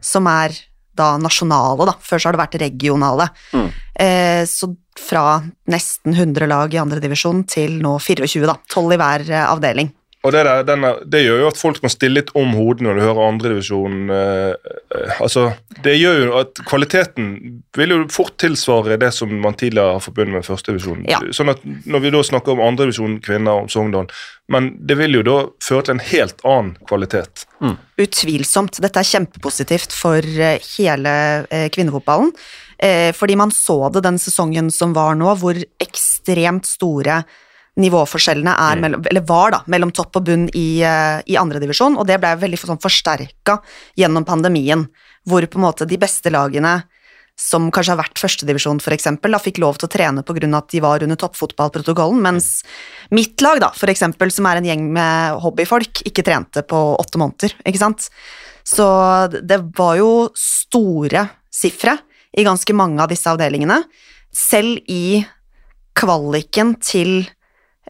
S3: som er da nasjonale, da. Før så har det vært regionale.
S6: Mm.
S3: Eh, så fra nesten 100 lag i andre divisjon til nå 24, da. 12 i hver eh, avdeling.
S7: Og det, der, denne, det gjør jo at folk må stille litt om hodet når du hører andredivisjon. Eh, eh, altså, det gjør jo at kvaliteten vil jo fort tilsvare det som man tidligere har forbundet med førstedivisjon.
S3: Ja.
S7: Sånn at når vi da snakker om andredivisjon kvinner om Sogndal, men det vil jo da føre til en helt annen kvalitet.
S3: Utvilsomt. Dette er kjempepositivt for eh, hele eh, kvinnefotballen. Eh, fordi man så det den sesongen som var nå, hvor ekstremt store nivåforskjellene er mellom, eller var da, mellom topp og bunn i, eh, i andredivisjon, og det ble veldig sånn forsterka gjennom pandemien, hvor på en måte de beste lagene som kanskje har vært førstedivisjon, eksempel, fikk lov til å trene av at de var under toppfotballprotokollen, mens mitt lag, da, for eksempel, som er en gjeng med hobbyfolk, ikke trente på åtte måneder, ikke sant? Så det var jo store sifre i ganske mange av disse avdelingene. Selv i kvaliken til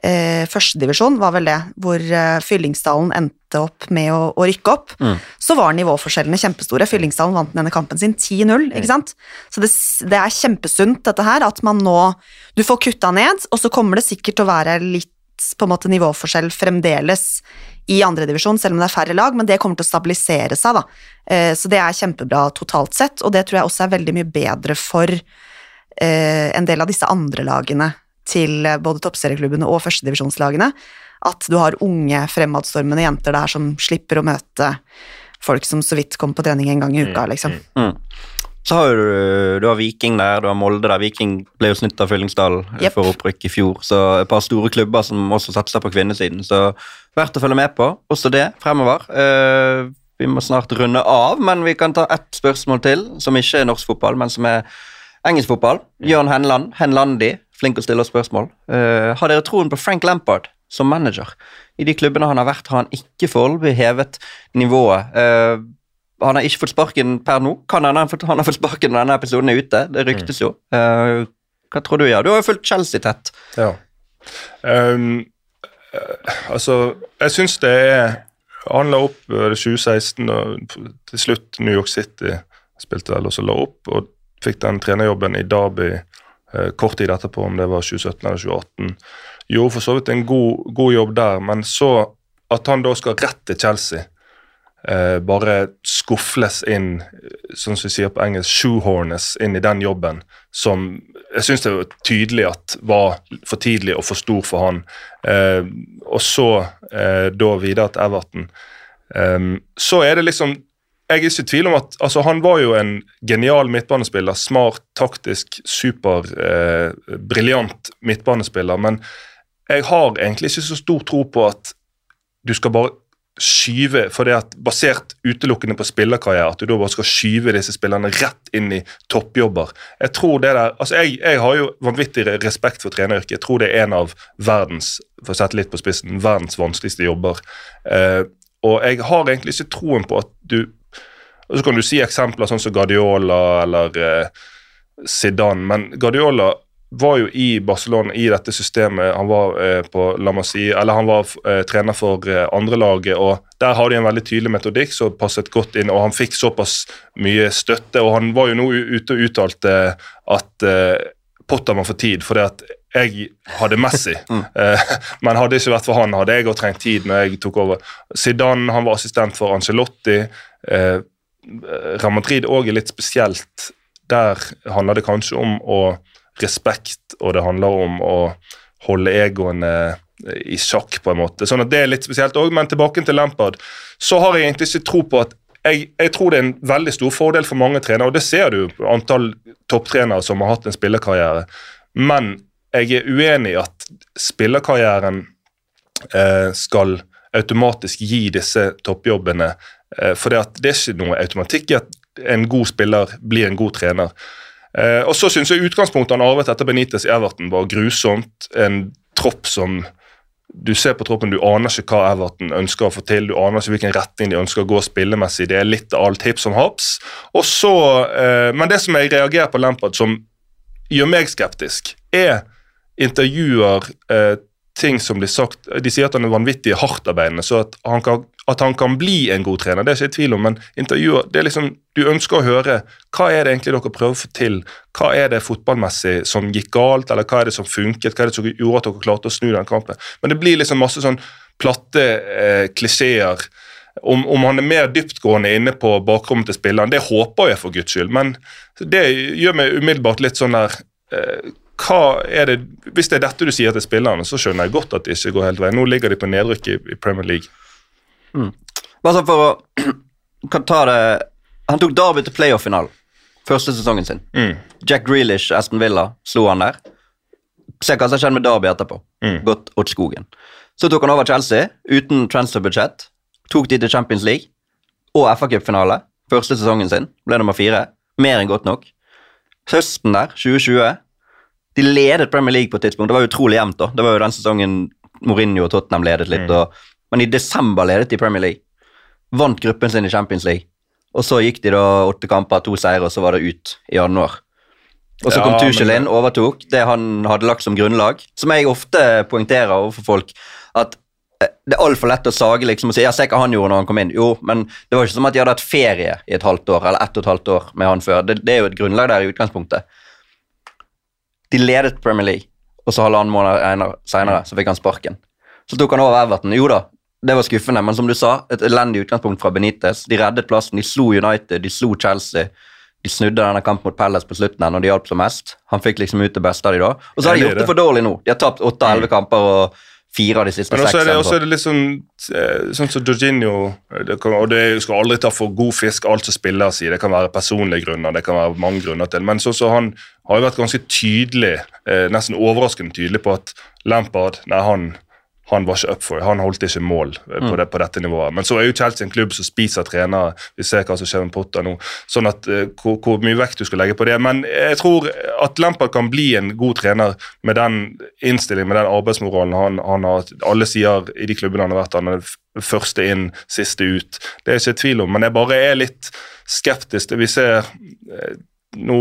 S3: eh, førstedivisjon, var vel det, hvor eh, Fyllingsdalen endte opp med å, å rykke opp, så var nivåforskjellene kjempestore. Fyllingsdalen vant denne kampen sin 10-0, ikke sant? Så det, det er kjempesunt dette her, at man nå Du får kutta ned, og så kommer det sikkert til å være litt på en måte nivåforskjell fremdeles i andredivisjon, selv om det er færre lag, men det kommer til å stabilisere seg, da. Eh, Så det er kjempebra totalt sett, og det tror jeg også er veldig mye bedre for eh, en del av disse andre lagene til eh, både toppserieklubbene og førstedivisjonslagene. At du har unge, fremadstormende jenter der som slipper å møte folk som så vidt kommer på trening en gang i uka, liksom.
S6: Mm. Så har du, du har Viking der, du har Molde der. Viking ble jo snytt av Fyllingsdal
S3: yep.
S6: For opprykk i fjor. Så et par store klubber som også satser på kvinnesiden. Så verdt å følge med på, også det fremover. Uh, vi må snart runde av, men vi kan ta ett spørsmål til, som ikke er norsk fotball, men som er engelsk fotball. Jørn Henland, Henlandi, flink å stille spørsmål. Uh, har dere troen på Frank Lampard som manager? I de klubbene han har vært, har han ikke foreløpig hevet nivået. Uh, han har ikke fått sparken per nå. Kan han, han har fått sparken når denne episoden er ute. Det ryktes jo. Uh, hva tror du, ja? Du har jo fulgt Chelsea tett.
S7: Ja. Eh, altså, jeg syns det er Han la opp eh, 2016, og til slutt New York City spilte vel og så la opp, og fikk den trenerjobben i Derby kort tid etterpå, om det var 2017 eller 2018. Gjorde for så vidt en god, god jobb der, men så at han da skal rett til Chelsea eh, bare skuffles inn, eh, sånn som vi sier på engelsk, shoehornes inn i den jobben, som jeg syns det var tydelig at var for tidlig og for stor for han. Eh, og så eh, da videre til Everton. Eh, så er det liksom Jeg er ikke i tvil om at altså, han var jo en genial midtbanespiller. Smart, taktisk, super, eh, briljant midtbanespiller. Men jeg har egentlig ikke så stor tro på at du skal bare skyve for det at Basert utelukkende på spillerkarriere, at du da bare skal skyve disse spillerne rett inn i toppjobber. Jeg tror det der, altså jeg, jeg har jo vanvittig respekt for treneryrket. Jeg tror det er en av verdens for å sette litt på spissen, verdens vanskeligste jobber. Eh, og jeg har egentlig ikke troen på at du og Så kan du si eksempler sånn som Guardiola eller eh, Zidane, men Guardiola var jo i Barcelona i dette systemet. Han var eh, på La Masie, eller han var eh, trener for eh, andrelaget, og der har de en veldig tydelig metodikk som passet godt inn, og han fikk såpass mye støtte, og han var jo nå ute og uttalte at eh, Potter må for tid, fordi at jeg hadde Messi, eh, men hadde det ikke vært for han, hadde jeg trengt tid når jeg tok over. Zidane han var assistent for Ancelotti. Eh, Real Madrid òg er litt spesielt der handler det kanskje om å respekt, og det handler om å holde egoene i sjakk, på en måte. Sånn at Det er litt spesielt òg, men tilbake til Lampard. Så har jeg egentlig ikke tro på at jeg, jeg, tror det er en veldig stor fordel for mange trenere, og det ser du på antall topptrenere som har hatt en spillerkarriere. Men jeg er uenig i at spillerkarrieren eh, skal automatisk gi disse toppjobbene. Eh, for det, det, er ikke noe automatikk i at en god spiller blir en god trener. Eh, og så syns jeg utgangspunktet han arvet etter Benitez i Everton var grusomt. En tropp som du ser på troppen, du aner ikke hva Everton ønsker å få til. Du aner ikke hvilken retning de ønsker å gå spillemessig. Det er litt alt hipp som haps. Eh, men det som jeg reagerer på Lampard, som gjør meg skeptisk, er intervjuer eh, ting som blir sagt De sier at han er vanvittig hardtarbeidende, så at han, kan, at han, kan, bli en god trener, det er ikke i tvil om, men intervjuer det er liksom, Du ønsker å høre hva er det egentlig dere prøver å få til? Hva er det fotballmessig som gikk galt, eller hva er det som funket? Hva er det som gjorde at dere klarte å snu den kampen? Men det blir liksom masse sånn platte eh, klisjeer. Om, om, han er mer dyptgående inne på bakrommet til spilleren, det håper jeg for guds skyld. Men det gjør meg umiddelbart litt sånn der eh, hva er det, Hvis det er dette du sier til spillerne, så skjønner jeg godt at det ikke går helt vei. Nå ligger de på nedrykk i, i Premier League.
S6: Mm. Bare sånn for å kan ta det Han tok Derby til playoff-finalen. Første sesongen sin.
S7: Mm.
S6: Jack Grealish, Aston Villa, slo han der. Se hva som skjedde med Derby etterpå.
S7: Mm.
S6: Gått åt skogen. Så tok han over Chelsea uten transferbudsjett. Tok de til Champions League og FA-cupfinale. Første sesongen sin. Ble nummer fire. Mer enn godt nok. Høsten der, 2020 de ledet Premier League på et tidspunkt. Det var utrolig jevnt. da. Det var jo den sesongen Mourinho og Tottenham ledet litt.
S7: Mm.
S6: Og, men i desember ledet de Premier League. Vant gruppen sin i Champions League. Og så gikk de da åtte kamper, to seire, og så var det ut i januar. Og så
S7: Ja,
S6: kom Tuchel inn, overtok det han hadde lagt som grunnlag. Som jeg ofte poengterer overfor folk, at eh, det er altfor lett å sage liksom og si ja, se hva han gjorde når han kom inn. Jo, men det var ikke som at de hadde hatt ferie i et halvt år, eller ett og et halvt år med han før. Det, det er jo et grunnlag der i utgangspunktet. De ledet Premier League, og så halvannen måned senere så fikk han sparken. Så tok han over Everton. Jo da, det var skuffende, men som du sa, et elendig utgangspunkt fra Benitez. De reddet plassen, de slo United, de slo Chelsea. De snudde denne kampen mot Palace på slutten når de hjalp som mest. Han fikk liksom ut det beste av de da. Og så har de gjort det for dårlig nå. De har tapt åtte av elleve kamper og fire av de siste seks. eller
S7: også er det litt sånn eh, sånn som Jorginho kan, Og det skal aldri ta for god fisk alt som spilles sier. Det kan være personlige grunner, det kan være mange grunner til. Men sånn så han har jo vært ganske tydelig, eh, nesten overraskende tydelig på at Lampard nei, han, han var ikke up for it. Han holdt ikke mål eh, på, det, på dette nivået. Men så er jo Chelsea en klubb som spiser trenere. Vi ser hva som skjer med Potter nå. Sånn at uh, hvor, hvor mye vekt du skal legge på det. Men jeg tror at Lampard kan bli en god trener med den innstillingen, med den arbeidsmoralen han, han har. Alle sier i de klubbene han har vært, han er første inn, siste ut. Det er ikke tvil om, men jeg bare er litt skeptisk. Vi ser uh, nå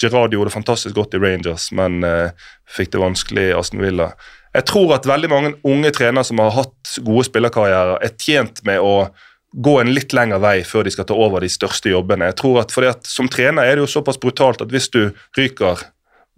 S7: Gerard gjorde det fantastisk godt i Rangers, men uh, fikk det vanskelig i Aston Villa. Jeg tror at veldig mange unge trenere som har hatt gode spillerkarrierer, er tjent med å gå en litt lengre vei før de skal ta over de største jobbene. Jeg tror at, fordi at Som trener er det jo såpass brutalt at hvis du ryker,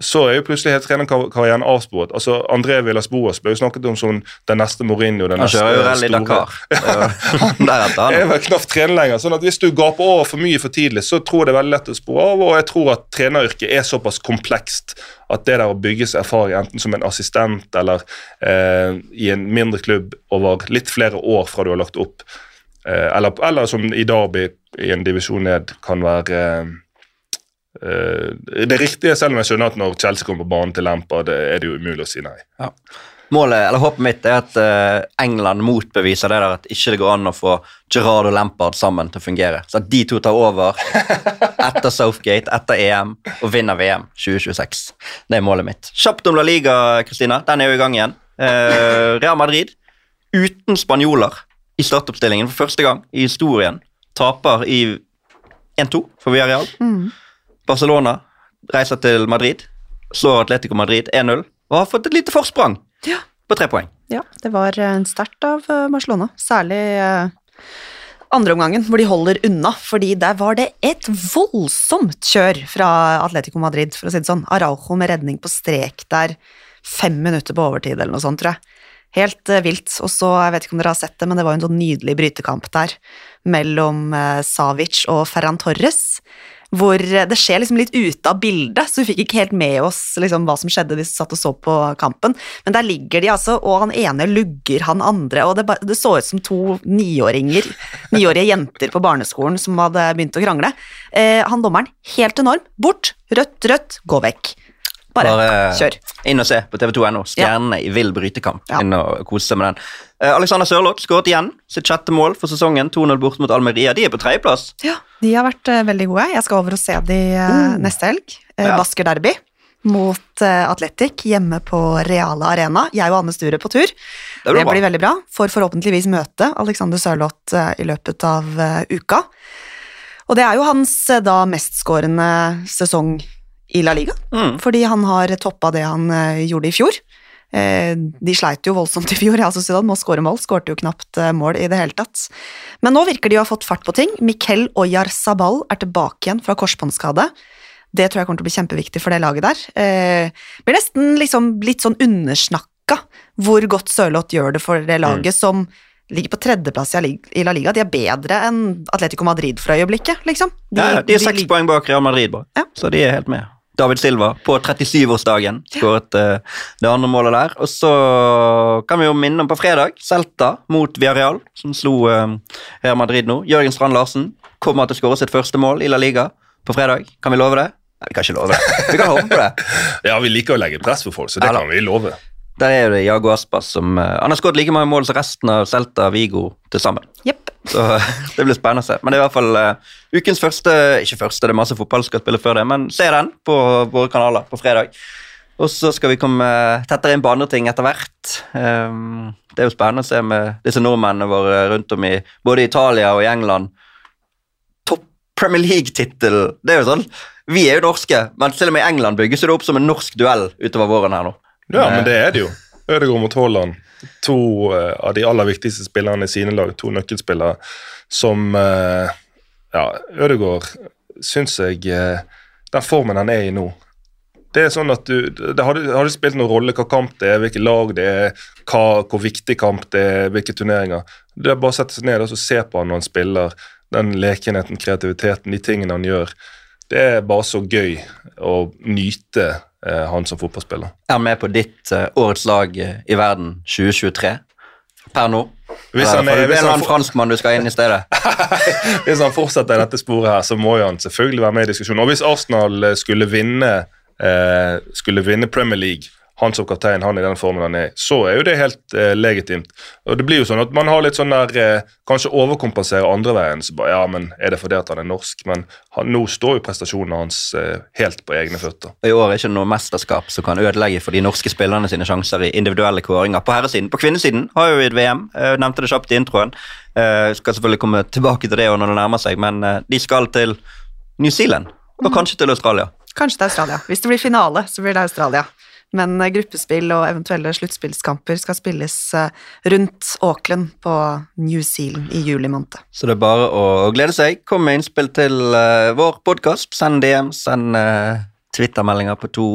S7: så er jo plutselig helt trenerkarrieren avsporet. Altså, André Villas Boas ble jo snakket om som den neste Mourinho. Den
S6: Han
S7: neste
S6: kjører jo Rally
S7: store-
S6: Dakar. Er Deretter,
S7: jeg er
S6: han.
S7: vel knapt trener lenger. sånn at Hvis du gaper over for mye for tidlig, så tror jeg det er veldig lett å spore av. Og jeg tror at treneryrket er såpass komplekst at det der å bygge seg erfaring, enten som en assistent eller eh, i en mindre klubb over litt flere år fra du har lagt opp, eh, eller, eller som i Derby i en divisjon ned, kan være eh, det riktige, selv om jeg skjønner at når Chelsea kommer på banen til Lampard, det er det jo umulig å si nei.
S6: Målet, eller Håpet mitt er at eh, England motbeviser det der at ikke det går an å få Gerard og Lampard sammen til å fungere. Så at de to tar over etter Southgate, etter EM og vinner VM 2026. Det er målet mitt. Kjapt om La Liga, Kristina. Den er jo i gang igjen. Eh, Real Madrid uten spanjoler i startoppstillingen for første gang i historien. Taper i 1-2 for Villarreal. Barcelona reiser til Madrid, slår Atletico Madrid 1-0 og har fått et lite forsprang
S3: Ja.
S6: på tre poeng.
S3: Ja, det var en sterkt av eh, Barcelona, særlig andreomgangen, andre omgangen, hvor de holder unna, fordi der var det et voldsomt kjør fra Atletico Madrid, for å si det sånn. Araujo med redning på strek der, fem minutter på overtid eller noe sånt, tror jeg. Helt eh, vilt. Og så, jeg vet ikke om dere har sett det, men det var jo en sånn nydelig brytekamp der mellom eh, Savic og Ferran Torres. Hvor det skjer liksom litt ute av bildet, så vi fikk ikke helt med oss liksom, hva som skjedde hvis vi satt og så på kampen. Men der ligger de altså, og han ene lugger han andre, og det, ba- det så ut som to niåringer, niårige jenter på barneskolen som hadde begynt å krangle. Eh, han dommeren, helt enorm, bort, rødt, rødt, gå vekk. Bare,
S6: Bare
S3: kjør.
S6: inn og se på TV2.no. Stjernene i vill brytekamp.
S3: Ja.
S6: Inn og kose seg med den. Eh, Alexander Sørloth skåret igjen sitt sjette mål for sesongen. 2-0 bort mot Almeria. De er på tredjeplass.
S3: Ja, de har vært eh, veldig gode. Jeg skal over og se de mm. neste helg. Uh,
S6: Ja.
S3: Basker Derby mot Atletic hjemme på Reale Arena. Jeg og Anne Sture på tur.
S6: Det blir det
S3: blir veldig bra. Får forhåpentligvis møte Alexander Sørloth i løpet av uka. Og det er jo hans da mestskårende sesong i La Liga,
S6: Mm.
S3: fordi han har toppa det han eh, gjorde i fjor. Eh, de sleit jo voldsomt i fjor, ja, Sociedad må skåre mål, skårte jo knapt eh, mål i det hele tatt. Men nå virker de å ha fått fart på ting. Miquel Oyarzabal er tilbake igjen fra korsbåndskade. Det tror jeg kommer til å bli kjempeviktig for det laget der. Eh, blir nesten liksom litt sånn undersnakka hvor godt Sørloth gjør det for det laget som ligger på tredjeplass i La Liga-. De er bedre enn Atletico Madrid for øyeblikket, liksom.
S6: Ja, ja, de er seks poeng bak Real Madrid, bare.
S3: Ja.
S6: så de er helt med. David Silva på 37-årsdagen skåret eh, det andre målet der. Og så kan vi jo minne om på fredag, Celta mot Villarreal, som slo eh, Real Madrid nå. Jørgen Strand Larsen kommer til å skåre sitt første mål i La Liga på fredag. Kan vi love det? Nei, vi kan ikke love det. Vi kan håpe på det.
S7: Ja, vi liker å legge press på folk, så det
S6: Eller,
S7: kan vi love.
S6: Der er jo det Jago Aspas som eh, Han har skåret like mange mål som resten av Celta Vigo til sammen.
S3: Jepp.
S6: Så det blir spennende å se. Men det er i hvert fall uh, ukens første Ikke første, det er masse fotball skal spille før det, men se den på våre kanaler på fredag. Og så skal vi komme tettere inn på andre ting etter hvert. Um, det er jo spennende å se med disse nordmennene våre rundt om i både Italia og i England. Topp Premier League-tittel. Det er jo sånn Vi er jo norske, men selv om i England bygges det opp som en norsk duell utover våren her nå.
S7: Ja, men det er det jo. Ødegaard mot Haaland. To eh, av de aller viktigste spillerne i sine lag. To nøkkelspillere som eh, Ja, Ødegaard syns jeg eh, Den formen han er i nå Det er sånn at du Det hadde, hadde spilt noen rolle hva kamp det er, hvilket lag det er, hva, hvor viktig kamp det er, hvilke turneringer. Det er bare å sette seg ned og se på han når han spiller. Den lekenheten, kreativiteten, de tingene han gjør. Det er bare så gøy å nyte han som fotballspiller.
S6: Er han med på ditt eh, årets lag eh, i verden 2023 per nå?
S7: Hvis han er- hvis han
S6: franskmann du skal inn i stedet?
S7: Hvis han fortsetter dette sporet her, så må jo han selvfølgelig være med i diskusjonen. Og hvis Arsenal eh, skulle vinne, eh, skulle vinne Premier League, han som kaptein, han i den formen han er i, så er jo det helt eh, legitimt. Og det blir jo sånn at man har litt sånn der eh, Kanskje overkompenserer andre veien. Så bare, ja, men Er det fordi at han er norsk? Men han, nå står jo prestasjonene hans eh, helt på egne føtter.
S6: I år er ikke noe mesterskap som kan ødelegge for de norske spillerne sine sjanser i individuelle kåringer. På herresiden. På kvinnesiden har jo vi et VM. jeg nevnte det kjapt i introen. Jeg skal selvfølgelig komme tilbake til det når det nærmer seg, men eh, de skal til New Zealand. Og kanskje til Australia.
S3: Kanskje til Australia. Hvis det blir finale, så blir det Australia. Men eh, gruppespill og eventuelle sluttspillskamper skal spilles eh, rundt Auckland på New Zealand i juli måned.
S6: Så det er bare å glede seg. Kom med innspill til eh, vår podkast. Send DM, send uh, Twitter-meldinger på to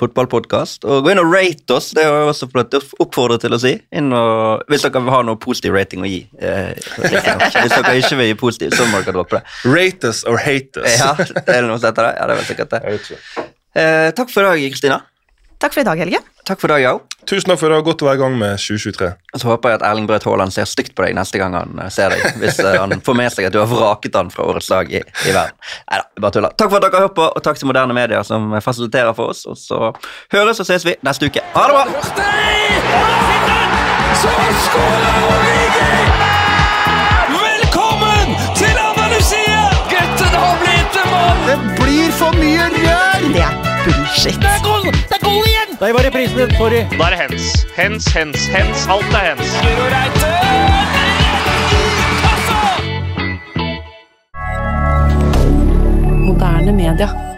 S6: fotballpodkast. Og gå inn og rate oss, det har jeg også fått oppfordret til å si. Inn og, hvis dere vil ha noe positiv rating å gi. eh, hvis dere ikke vil gi positiv, så må dere droppe det.
S7: Rate us or hate us.
S6: Ja, er det noe som heter det? Ja, det er vel sikkert det. Eh, takk for i dag, Kristina.
S3: Takk for i dag, Helge.
S6: Takk for i dag, Yao.
S7: Tusen takk for det. Godt å være i gang med 2023.
S6: Så håper jeg at Erling Braut Haaland ser stygt på deg neste gang han eh, ser deg. Hvis eh, han får med seg at du har vraket han fra årets lag i, i verden. Neida, bare tuller. Takk for at dere har hørt på, og takk til Moderne Media som fasiliterer for oss. Og så høres og ses vi neste uke. Ha det bra!
S1: Så skårer Origi!
S3: Bullshit.
S1: Det er goal! Det er goal igjen!
S5: Der var reprisen din. Sorry. Da er det hens. Hens, hens, hens. Alt er hens.
S8: Moderne media.